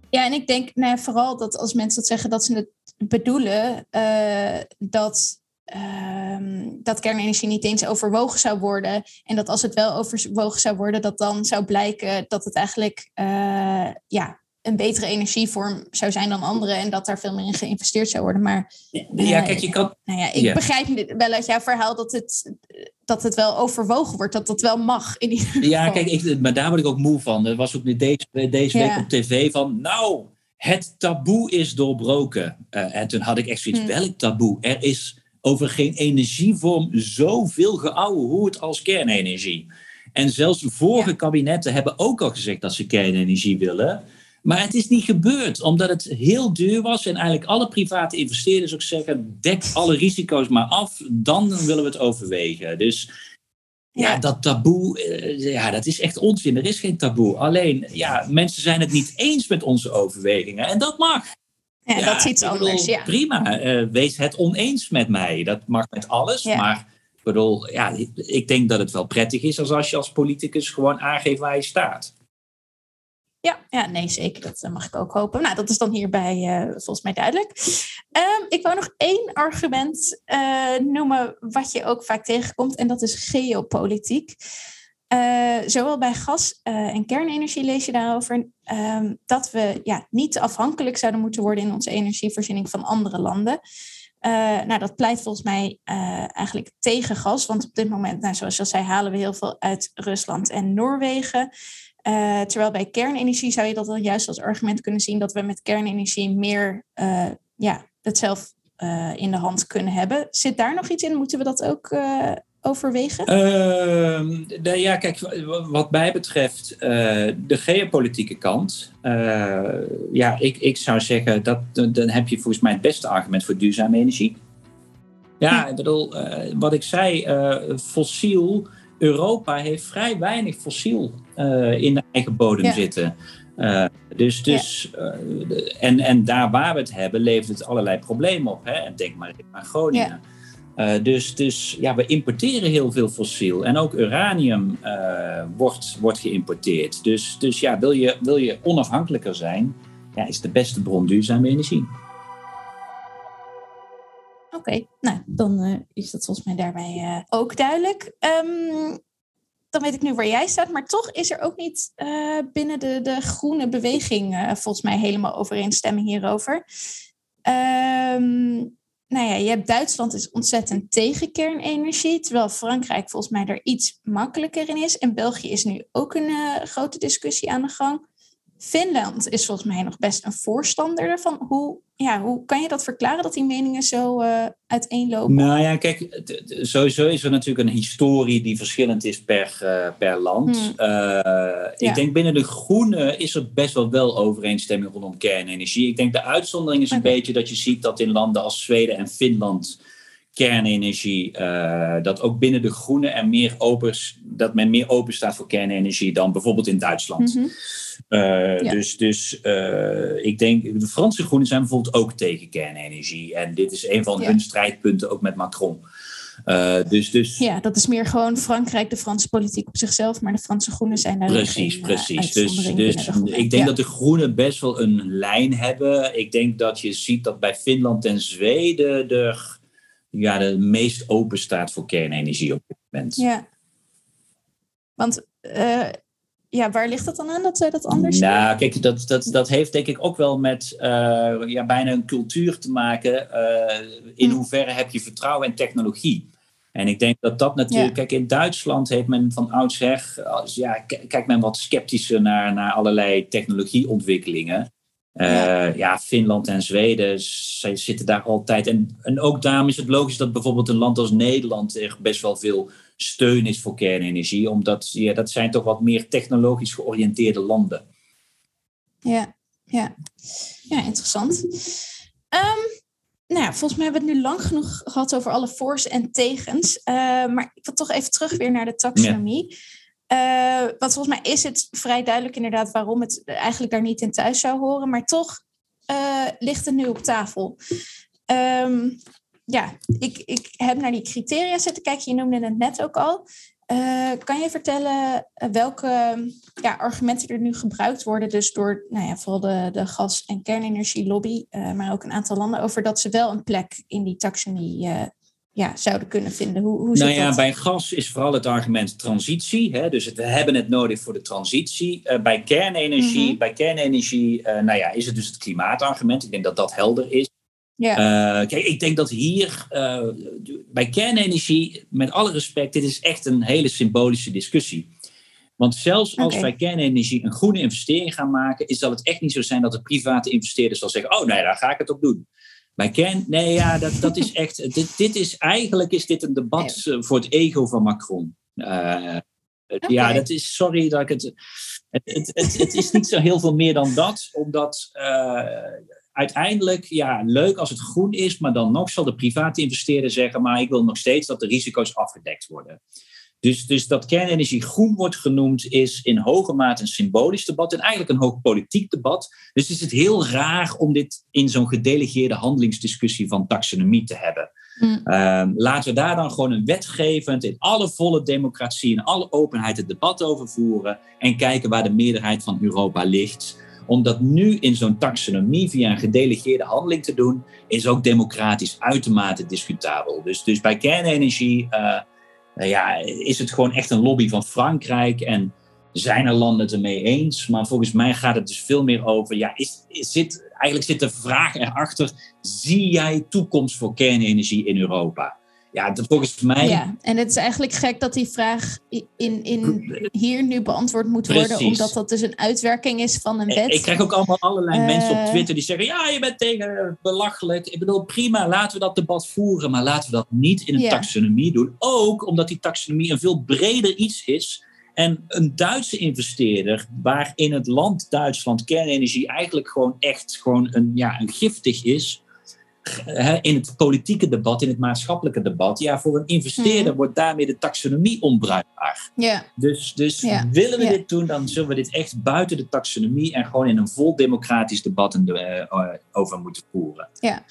S1: Ja, en ik denk nou, vooral dat als mensen dat zeggen, dat ze het bedoelen uh, dat Ehm, dat kernenergie niet eens overwogen zou worden. En dat als het wel overwogen zou worden, dat dan zou blijken dat het eigenlijk uh, ja, een betere energievorm zou zijn dan andere. En dat daar veel meer in geïnvesteerd zou worden. Maar
S2: ja, kijk, je kan.
S1: Nou ja, ik begrijp wel uit jouw verhaal dat het, dat het wel overwogen wordt, dat dat wel mag. In ieder geval.
S2: Ja, kijk, ik, maar daar word ik ook moe van. Er was ook deze, deze week op tv van. Nou, het taboe is doorbroken. Uh, en toen had ik echt zoiets. Hmm. Welk taboe? Er is over geen energievorm zoveel geouwehoerd als kernenergie. En zelfs vorige kabinetten hebben ook al gezegd dat ze kernenergie willen. Maar het is niet gebeurd, omdat het heel duur was. En eigenlijk alle private investeerders ook zeggen: dek alle risico's maar af, dan willen we het overwegen. Dus ja, dat taboe, eh, ja, dat is echt onzin. Er is geen taboe. Alleen, ja, mensen zijn het niet eens met onze overwegingen. En dat mag.
S1: Ja, dat is iets anders. ja.
S2: Prima, uh, wees het oneens met mij. Dat mag met alles. Maar ik bedoel, ja, ik denk dat het wel prettig is als, als je als politicus gewoon aangeeft waar je staat.
S1: Ja, ja, nee, zeker. Dat mag ik ook hopen. Nou, dat is dan hierbij uh, volgens mij duidelijk. Um, ik wou nog één argument uh, noemen wat je ook vaak tegenkomt. En dat is geopolitiek. Uh, zowel bij gas uh, en kernenergie lees je daarover um, dat we ja, niet afhankelijk zouden moeten worden in onze energievoorziening van andere landen. nou, dat pleit volgens mij eigenlijk tegen gas. Want op dit moment, nou, zoals je al zei, halen we heel veel uit Rusland en Noorwegen. terwijl bij kernenergie zou je dat dan juist als argument kunnen zien dat we met kernenergie meer ja, het zelf in de hand kunnen hebben. Zit daar nog iets in? Moeten we dat ook overwegen?
S2: Uh, ja, kijk, wat mij betreft uh, de geopolitieke kant. Uh, ja, ik, ik zou zeggen, dat, dan heb je volgens mij het beste argument voor duurzame energie. Ja, ik bedoel, eh, wat ik zei, fossiel. Europa heeft vrij weinig fossiel in de eigen bodem zitten. dus, dus, en, en daar waar we het hebben, levert het allerlei problemen op. Hè? Denk maar aan Groningen. Uh, dus, dus ja, we importeren heel veel fossiel. En ook uranium uh, wordt, wordt geïmporteerd. Dus, dus ja, wil je, wil je onafhankelijker zijn, ja, is de beste bron duurzame energie.
S1: Oké, nou dan uh, is dat volgens mij daarbij ook duidelijk. Um, dan weet ik nu waar jij staat, maar toch is er ook niet binnen de, de groene beweging volgens mij helemaal overeenstemming hierover. Um, nou ja, je hebt Duitsland is ontzettend tegen kernenergie, terwijl Frankrijk volgens mij er iets makkelijker in is. En België is nu ook een uh, grote discussie aan de gang. Finland is volgens mij nog best een voorstander ervan. Hoe, ja, hoe kan je dat verklaren dat die meningen zo uh, uiteenlopen?
S2: Nou ja, kijk, sowieso is er natuurlijk een historie die verschillend is per, uh, per land. Hmm. Uh, ik denk binnen de groene is er best wel wel overeenstemming rondom kernenergie. Ik denk de uitzondering is een beetje dat je ziet dat in landen als Zweden en Finland kernenergie, dat ook binnen de groene er meer open, dat men meer open staat voor kernenergie dan bijvoorbeeld in Duitsland. Mm -hmm. Uh, Dus, dus uh, ik denk, de Franse Groenen zijn bijvoorbeeld ook tegen kernenergie. En dit is een van hun strijdpunten ook met Macron. Uh, dus, dus...
S1: Ja, dat is meer gewoon Frankrijk, de Franse politiek op zichzelf, maar de Franse Groenen zijn daar.
S2: Precies, precies. Dus, dus ik denk dat de Groenen best wel een lijn hebben. Ik denk dat je ziet dat bij Finland en Zweden de, ja, de meest open staat voor kernenergie op dit moment.
S1: Ja. Want ja, waar ligt dat dan aan dat zij dat anders
S2: Nou, kijk, dat, dat, dat heeft denk ik ook wel met uh, ja, bijna een cultuur te maken. Uh, in hm. hoeverre heb je vertrouwen in technologie? En ik denk dat dat natuurlijk... Kijk, in Duitsland heeft men van oudsher... Ja, kijkt men wat sceptischer naar, naar allerlei technologieontwikkelingen. Uh, ja. ja. Finland en Zweden zij zitten daar altijd. En, en ook daarom is het logisch dat bijvoorbeeld een land als Nederland er best wel veel steun is voor kernenergie, omdat ja, dat zijn toch wat meer technologisch georiënteerde landen.
S1: Ja, ja. ja interessant. Um, nou ja, volgens mij hebben we het nu lang genoeg gehad over alle voor's en tegens. Uh, maar ik wil toch even terug weer naar de taxonomie. Ja. Uh, want volgens mij is het vrij duidelijk inderdaad waarom het eigenlijk daar niet in thuis zou horen. Maar toch uh, ligt het nu op tafel. Um, ja, ik, ik heb naar die criteria zitten kijken. Je noemde het net ook al. Uh, kan je vertellen eh, welke ja, argumenten er nu gebruikt worden, dus door nou ja, vooral de, de gas- en kernenergielobby, uh, maar ook een aantal landen, over dat ze wel een plek in die taxonomie ja, zouden kunnen vinden? Hoe, hoe
S2: nou ja, bij gas is vooral het argument transitie. Hè? Dus we hebben het nodig voor de transitie. bij kernenergie, mm-hmm. bij kernenergie nou ja, is het dus het klimaatargument. Ik denk dat dat helder is. Ja. Uh, kijk, ik denk dat hier uh, bij kernenergie, met alle respect, dit is echt een hele symbolische discussie. Want zelfs als wij kernenergie een groene investering gaan maken, is dat het echt niet zo zijn dat de private investeerder zal zeggen: Oh nee, daar ga ik het op doen. Bij kern, nee, ja, dat, dat is echt. Dit, dit is eigenlijk is dit een debat nee. voor het ego van Macron. Uh, okay. Ja, dat is. Sorry dat ik het. Het, het, het, het, is niet zo heel veel meer dan dat, omdat uiteindelijk, ja, leuk als het groen is, maar dan nog zal de private investeerder zeggen, maar ik wil nog steeds dat de risico's afgedekt worden. Dus, dus dat kernenergie groen wordt genoemd is in hoge mate een symbolisch debat en eigenlijk een hoog politiek debat. Dus is het heel raar om dit in zo'n gedelegeerde handelingsdiscussie van taxonomie te hebben. Mm. Uh, laten we daar dan gewoon een wetgevend, in alle volle democratie, in alle openheid het debat over voeren en kijken waar de meerderheid van Europa ligt. Om dat nu in zo'n taxonomie via een gedelegeerde handeling te doen, is ook democratisch uitermate discutabel. Dus, dus bij kernenergie uh, ja, is het gewoon echt een lobby van Frankrijk. En zijn er landen het ermee eens. Maar volgens mij gaat het dus veel meer over, ja, is, is zit, eigenlijk zit de vraag erachter, zie jij toekomst voor kernenergie in Europa? Ja, dat volgens mij.
S1: Ja, en het is eigenlijk gek dat die vraag in, in hier nu beantwoord moet worden, omdat dat dus een uitwerking is van een wet.
S2: Ik, krijg ook allemaal allerlei mensen op Twitter die zeggen: Ja, je bent tegen belachelijk. Ik bedoel, prima, laten we dat debat voeren, maar laten we dat niet in een taxonomie doen. Ook omdat die taxonomie een veel breder iets is. En een Duitse investeerder, waar in het land Duitsland kernenergie eigenlijk gewoon echt gewoon een, ja, een giftig is in het politieke debat, in het maatschappelijke debat, ja, voor een investeerder hmm. wordt daarmee de taxonomie onbruikbaar.
S1: Ja.
S2: Dus, dus willen we dit doen, dan zullen we dit echt buiten de taxonomie en gewoon in een vol democratisch debat uh, over moeten voeren.
S1: Ja.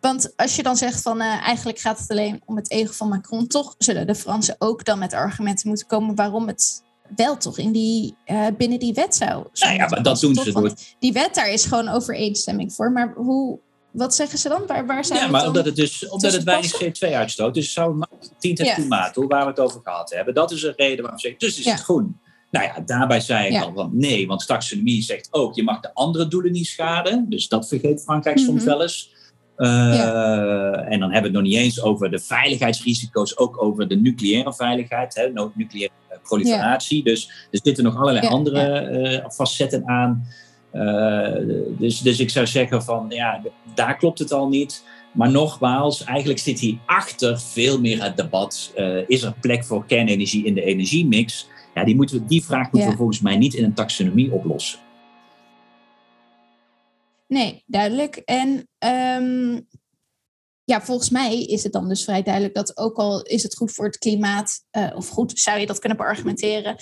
S1: Want als je dan zegt van uh, eigenlijk gaat het alleen om het ego van Macron, toch zullen de Fransen ook dan met argumenten moeten komen waarom het wel toch in die, uh, binnen die wet zou.
S2: Nou ja, maar dat doen ze door.
S1: Die wet daar is gewoon overeenstemming voor. Maar hoe, wat zeggen ze dan? Waar, waar zijn
S2: ja, maar omdat het, dus, omdat het weinig CO2 uitstoot. Dus zou het 10 het klimaat, hoe waar we het over gehad hebben. Dat is een reden waarom zeggen, dus is het groen. Nou ja, daarbij zei ik al van nee, want taxonomie zegt ook, je mag de andere doelen niet schaden. Dus dat vergeet Frankrijk soms mhm. wel eens. Uh, En dan hebben we het nog niet eens over de veiligheidsrisico's, ook over de nucleaire veiligheid, hè, nucleaire proliferatie. Dus er zitten nog allerlei andere uh, facetten aan. Uh, dus, dus ik zou zeggen van ja, daar klopt het al niet. Maar nogmaals, eigenlijk zit hier achter veel meer het debat. Uh, is er plek voor kernenergie in de energiemix? Ja, die, moeten we, die vraag moeten we volgens mij niet in een taxonomie oplossen.
S1: Nee, duidelijk. En um, ja, volgens mij is het dan dus vrij duidelijk dat ook al is het goed voor het klimaat, uh, of goed zou je dat kunnen beargumenteren,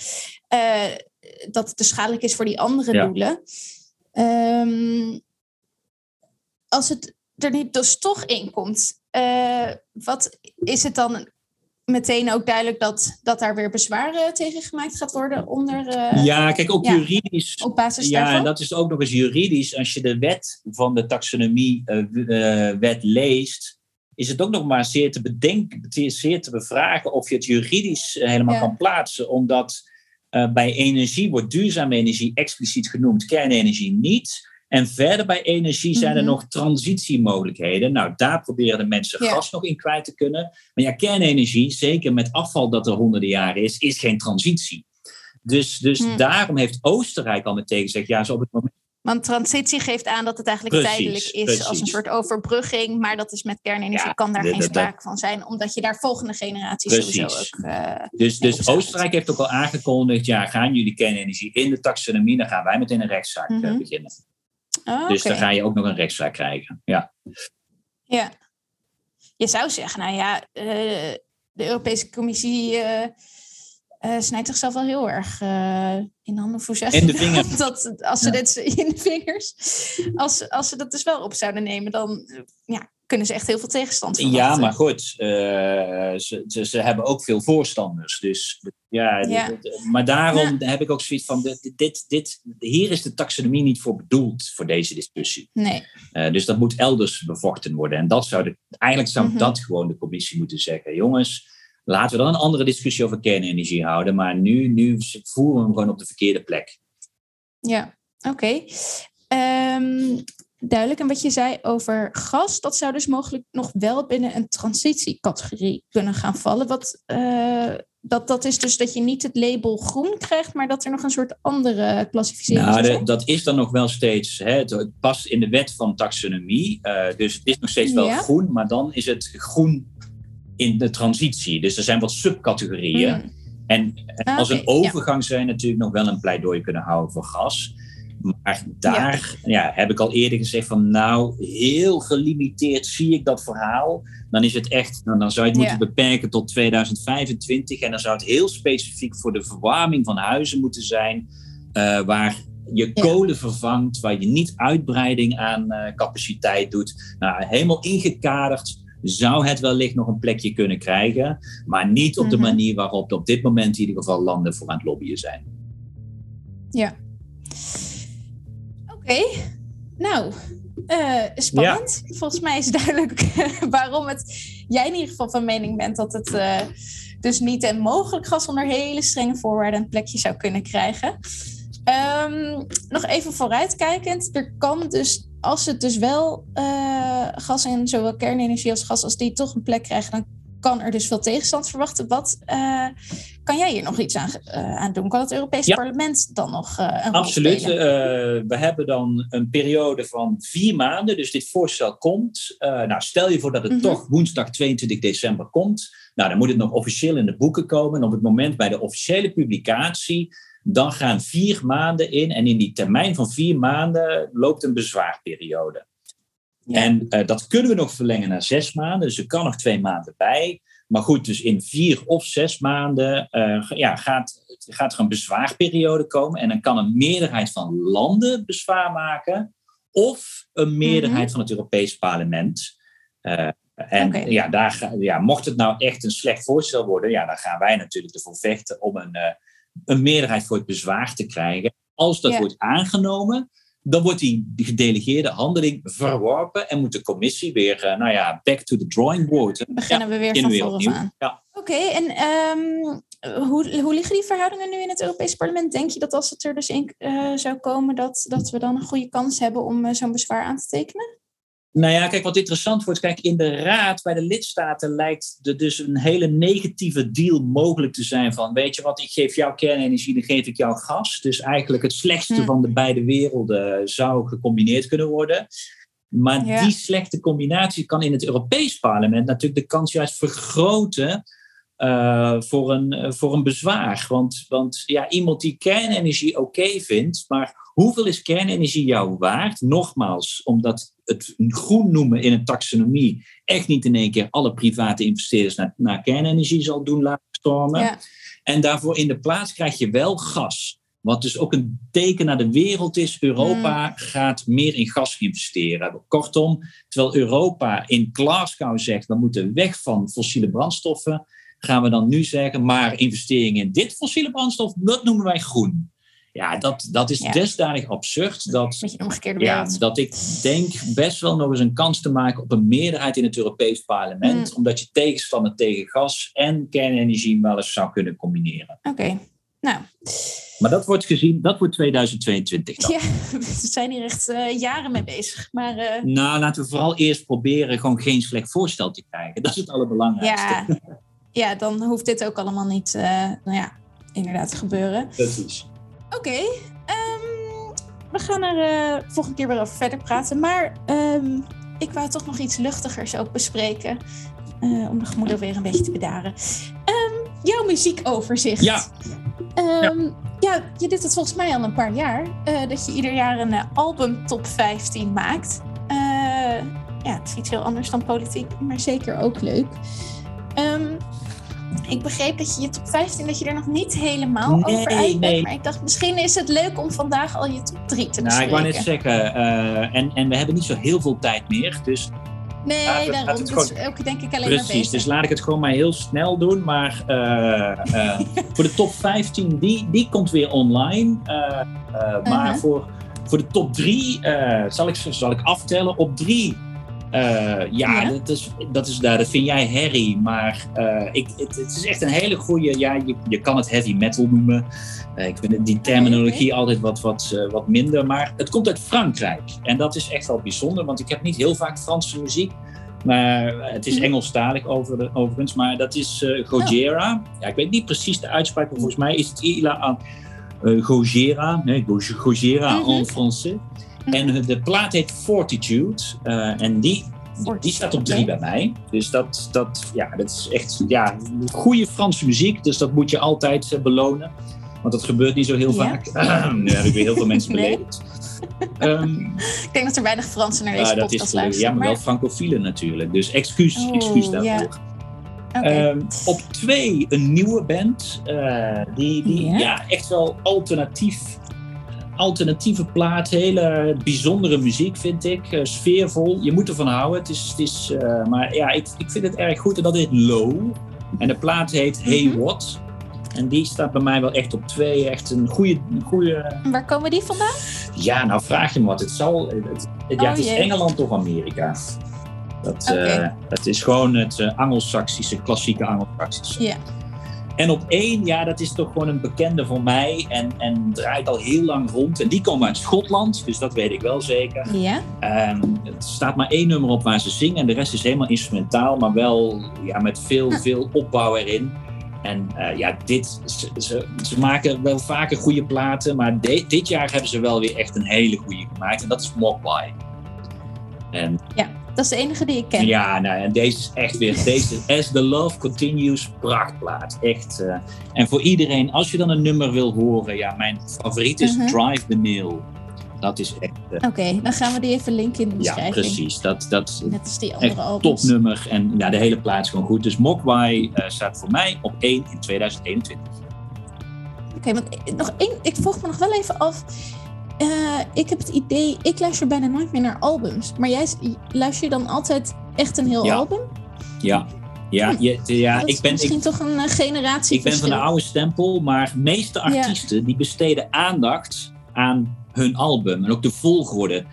S1: uh, dat het dus schadelijk is voor die andere ja. doelen. Um, als het er niet dus toch in komt, uh, wat is het dan meteen ook duidelijk dat, dat daar weer bezwaren tegen gemaakt gaat worden onder. Uh,
S2: ja, kijk, ook ja, juridisch.
S1: Op basis
S2: ja,
S1: daarvan.
S2: en dat is ook nog eens juridisch. Als je de wet van de taxonomie-wet uh, leest, is het ook nog maar zeer te bedenken, zeer te bevragen of je het juridisch helemaal ja. kan plaatsen, omdat uh, bij energie wordt duurzame energie expliciet genoemd, kernenergie niet. En verder bij energie zijn er mm -hmm. nog transitiemogelijkheden. Nou, daar proberen de mensen ja. gas nog in kwijt te kunnen. Maar ja, kernenergie, zeker met afval dat er honderden jaren is, is geen transitie. Dus, dus mm. daarom heeft Oostenrijk al meteen gezegd, ja, zo op het moment
S1: want transitie geeft aan dat het eigenlijk precies, tijdelijk is precies. als een soort overbrugging. Maar dat is met kernenergie, ja, kan daar de, geen sprake de, van zijn. Omdat je daar volgende generaties sowieso ook... Uh,
S2: dus dus Oostenrijk heeft ook al aangekondigd, ja, gaan jullie kernenergie in de taxonomie, dan gaan wij meteen een rechtszaak mm -hmm. beginnen.
S1: Oh,
S2: dus dan ga je ook nog een rechtszaak krijgen, ja.
S1: Ja. Je zou zeggen, nou ja, uh, de Europese Commissie... Uh, snijdt zichzelf wel heel erg uh, in handen voor zeggen.
S2: In de vingers.
S1: dat, als ze ja. dit in de vingers. Als, als ze dat dus wel op zouden nemen, dan ja, kunnen ze echt heel veel tegenstand verwachten.
S2: Ja, maar goed, uh, ze, ze, ze, hebben ook veel voorstanders. Dus ja, ja. Dit, maar daarom ja. heb ik ook zoiets van: dit, dit, dit, hier is de taxonomie niet voor bedoeld voor deze discussie.
S1: Nee.
S2: dus dat moet elders bevochten worden. En dat zou de, eigenlijk zou mm -hmm. dat gewoon de commissie moeten zeggen: jongens Laten we dan een andere discussie over kernenergie houden. Maar nu, nu voeren we hem gewoon op de verkeerde plek.
S1: Ja, oké. Okay. Um, duidelijk. En wat je zei over gas, dat zou dus mogelijk nog wel binnen een transitiecategorie kunnen gaan vallen. Wat, uh, dat, dat is dus dat je niet het label groen krijgt, maar dat er nog een soort andere klassificering
S2: nou,
S1: is.
S2: Nou, dat is dan nog wel steeds, hè, het past in de wet van taxonomie. Uh, dus het is nog steeds wel ja. groen, maar dan is het groen in de transitie. Dus er zijn wat subcategorieën. Mm. En, en ah, als okay, een overgang ja. zijn natuurlijk nog wel een pleidooi kunnen houden voor gas. Maar daar ja. ja. heb ik al eerder gezegd van nou, heel gelimiteerd zie ik dat verhaal. Dan is het echt, nou, dan zou je het moeten beperken tot 2025. En dan zou het heel specifiek voor de verwarming van huizen moeten zijn. Uh, waar je kolen vervangt, waar je niet uitbreiding aan uh, capaciteit doet. Nou, helemaal ingekaderd zou het wellicht nog een plekje kunnen krijgen. Maar niet op de mhm. manier waarop op dit moment in ieder geval landen voor aan het lobbyen zijn.
S1: Ja. Oké. Okay. Nou, uh, spannend. Volgens mij is duidelijk waarom het, jij in ieder geval van mening bent dat het uh, dus niet en mogelijk gas onder hele strenge voorwaarden een plekje zou kunnen krijgen. Um, nog even vooruitkijkend, er kan dus, als het dus wel uh, gas en zowel kernenergie als gas, als die toch een plek krijgen, dan kan er dus veel tegenstand verwachten. Wat uh, kan jij hier nog iets aan, uh, aan doen? Kan het Europese ja. parlement dan nog uh, een
S2: Absoluut. we hebben dan een periode van vier maanden. Dus dit voorstel komt. nou, stel je voor dat het mm -hmm. toch woensdag 22 december komt. Nou, dan moet het nog officieel in de boeken komen. En op het moment bij de officiële publicatie dan gaan vier maanden in. En in die termijn van vier maanden loopt een bezwaarperiode. Ja. En uh, dat kunnen we nog verlengen naar zes maanden. Dus er kan nog twee maanden bij. Maar goed, dus in vier of zes maanden uh, ja, gaat, gaat er een bezwaarperiode komen. En dan kan een meerderheid van landen bezwaar maken. Of een meerderheid mm -hmm. van het Europees Parlement. Uh, en okay. ja, daar, ja, mocht het nou echt een slecht voorstel worden, ja, dan gaan wij natuurlijk ervoor vechten om een, een meerderheid voor het bezwaar te krijgen. Als dat ja. wordt aangenomen, dan wordt die gedelegeerde handeling verworpen en moet de commissie weer, uh, nou ja, back to the drawing board.
S1: Beginnen ja, we weer van voren aan.
S2: Ja.
S1: Oké, okay, en um, hoe, hoe liggen die verhoudingen nu in het Europees Parlement? Denk je dat als het er dus in uh, zou komen, dat, dat we dan een goede kans hebben om uh, zo'n bezwaar aan te tekenen?
S2: Nou ja, kijk, wat interessant wordt, kijk, in de raad bij de lidstaten lijkt er dus een hele negatieve deal mogelijk te zijn van, weet je wat, ik geef jou kernenergie, dan geef ik jou gas. Dus eigenlijk het slechtste hm. van de beide werelden zou gecombineerd kunnen worden. Maar ja. die slechte combinatie kan in het Europees Parlement natuurlijk de kans juist vergroten uh, voor, een, voor een bezwaar. Want, want ja, iemand die kernenergie oké okay vindt, maar hoeveel is kernenergie jou waard? Nogmaals, omdat het groen noemen in een taxonomie echt niet in één keer alle private investeerders naar, naar kernenergie zal doen laten stromen. Ja. En daarvoor in de plaats krijg je wel gas. Wat dus ook een teken naar de wereld is. Europa mm. gaat meer in gas investeren. Kortom, terwijl Europa in Glasgow zegt... we moeten weg van fossiele brandstoffen... gaan we dan nu zeggen... maar investeringen in dit fossiele brandstof... dat noemen wij groen. Ja, dat, dat is ja. desdanig absurd dat, ja, dat ik denk best wel nog eens een kans te maken op een meerderheid in het Europees Parlement, mm. omdat je tegenstander tegen gas en kernenergie wel eens zou kunnen combineren.
S1: Oké, okay. nou.
S2: Maar dat wordt gezien, dat wordt 2022 dan.
S1: Ja, we zijn hier echt uh, jaren mee bezig. Maar, uh...
S2: Nou, laten we vooral eerst proberen gewoon geen slecht voorstel te krijgen. Dat is het allerbelangrijkste.
S1: Ja, ja dan hoeft dit ook allemaal niet, uh, nou ja, inderdaad te gebeuren.
S2: Precies.
S1: Oké, okay, um, we gaan er uh, volgende keer weer over verder praten. Maar um, ik wou toch nog iets luchtigers ook bespreken. Uh, om de gemoeder weer een beetje te bedaren. Um, jouw muziekoverzicht.
S2: Ja.
S1: ja. ja. je doet het volgens mij al een paar jaar. Uh, dat je ieder jaar een album top 15 maakt. ja, het is iets heel anders dan politiek, maar zeker ook leuk. Ik begreep dat je je top 15, dat je er nog niet helemaal nee, over uit bent. Nee. Maar ik dacht, misschien is het leuk om vandaag al je top 3 te bespreken.
S2: Nou, ik wou net zeggen, uh, en, en we hebben niet zo heel veel tijd meer. Dus
S1: Nee, laat daarom. Het dus gewoon... ook denk ik alleen
S2: Precies,
S1: maar bezig.
S2: dus laat ik het gewoon maar heel snel doen. Maar uh, uh, voor de top 15, die, die komt weer online. -huh. Maar uh-huh. voor, voor de top 3 zal, ik, zal ik aftellen. Op 3 uh, ja, ja, Dat, is, dat, is, dat vind jij herrie. Maar uh, ik, het, het, is echt een hele goede. Ja, je, je kan het heavy metal noemen. Uh, ik vind die terminologie altijd wat, wat, wat minder. Maar het komt uit Frankrijk. En dat is echt wel bijzonder, want ik heb niet heel vaak Franse muziek. Maar het is -hmm. Engelstalig over de, overigens. Maar dat is Gojira. Oh. Ja, ik weet niet precies de uitspraak, maar volgens mij is het Ila aan Gojira. Nee, Gojira mm -hmm. en Français. En de plaat heet Fortitude. Uh, en die, die staat op drie bij mij. Dus dat, dat, ja, dat is echt ja, goede Franse muziek. Dus dat moet je altijd uh, belonen. Want dat gebeurt niet zo heel ja. vaak. nu heb ik weer heel veel mensen beledigd.
S1: Nee. Um, ik denk dat er weinig Fransen naar deze uh, podcast is, luisteren.
S2: Ja, maar, maar, wel francofielen natuurlijk. Dus excuus, oh, excuus daarvoor. Okay. Um, op twee een nieuwe band. Uh, die die ja. ja. echt wel alternatief alternatieve plaat. Hele bijzondere muziek, vind ik. Uh, sfeervol. Je moet ervan houden. Het is, het is, uh, maar ja, ik, ik vind het erg goed. En dat heet Low. En de plaat heet Hey mm -hmm. What. En die staat bij mij wel echt op twee. Echt een goede... goede...
S1: Waar komen die vandaan?
S2: Ja, nou vraag je me wat. Het zal... Het, het, ja, het is
S1: Oh.
S2: Engeland of Amerika. Dat, eh, het is gewoon het uh, Angelsaksische, klassieke Angelsaksische.
S1: Ja.
S2: En op één, ja, dat is toch gewoon een bekende voor mij. En, en draait al heel lang rond. En die komen uit Schotland, dus dat weet ik wel zeker.
S1: Ja.
S2: Ehm, het staat maar één nummer op waar ze zingen. En de rest is helemaal instrumentaal, maar wel ja, met veel, veel opbouw erin. En eh, ja, dit, ze, ze, ze maken wel vaker goede platen. Maar de- dit jaar hebben ze wel weer echt een hele goede gemaakt. En dat is Mogwai. En
S1: Dat is de enige die ik ken.
S2: ja, nou, en deze is echt weer, deze As the Love Continues, prachtplaat. Echt. eh, en voor iedereen, als je dan een nummer wil horen, ja, mijn favoriet is
S1: Mhm.
S2: Drive the Nail. Dat is echt, eh,
S1: Oké, dan gaan we die even linken in de
S2: ja,
S1: beschrijving.
S2: precies. Dat, dat
S1: Net als die andere albums.
S2: topnummer. En ja, de hele plaat is gewoon goed. Dus Mogwai eh, staat voor mij op 1 in 2021.
S1: Oké, want nog één, ik vroeg me nog wel even af. Eh, ik heb het idee, ik luister bijna nooit meer naar albums. Maar jij luister je dan altijd echt een heel
S2: Ja.
S1: album?
S2: Ja, ja, je, ja ik ben,
S1: misschien
S2: ik,
S1: toch een eh, generatie
S2: ik ben van de oude stempel, maar de meeste artiesten die besteden aandacht aan hun album en ook de volgorde.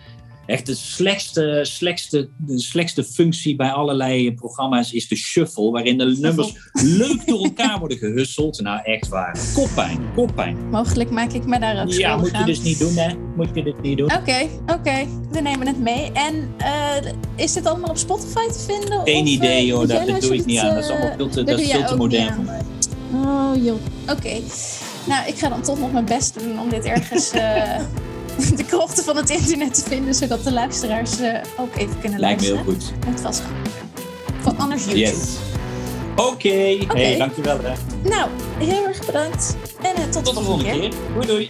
S2: Echt de slechtste, slechtste, de slechtste functie bij allerlei programma's is de shuffle, waarin de nummers leuk door elkaar worden gehusseld. Nou, echt waar. Koppijn, koppijn.
S1: Mogelijk maak ik me daar ook
S2: Ja, moet je dus niet doen, hè? Moet je dus niet doen.
S1: Oké, oké. We nemen het mee. En eh, is dit allemaal op Spotify te vinden?
S2: Geen idee,
S1: eh,
S2: hoor. Dat, dat doe ik niet aan. Dat is
S1: eh,
S2: allemaal veel te,
S1: dat
S2: is veel te modern voor mij.
S1: Oh joh, oké. Nou, ik ga dan toch nog mijn best doen om dit ergens de krochten van het internet te vinden, zodat de luisteraars eh, ook even kunnen
S2: Lijkt me
S1: luisteren.
S2: heel goed.
S1: Het was van anders YouTube.
S2: Yes. Oké, hey, dankjewel. Hè.
S1: Nou, heel erg bedankt en eh, tot,
S2: Tot de volgende keer. Doei doei.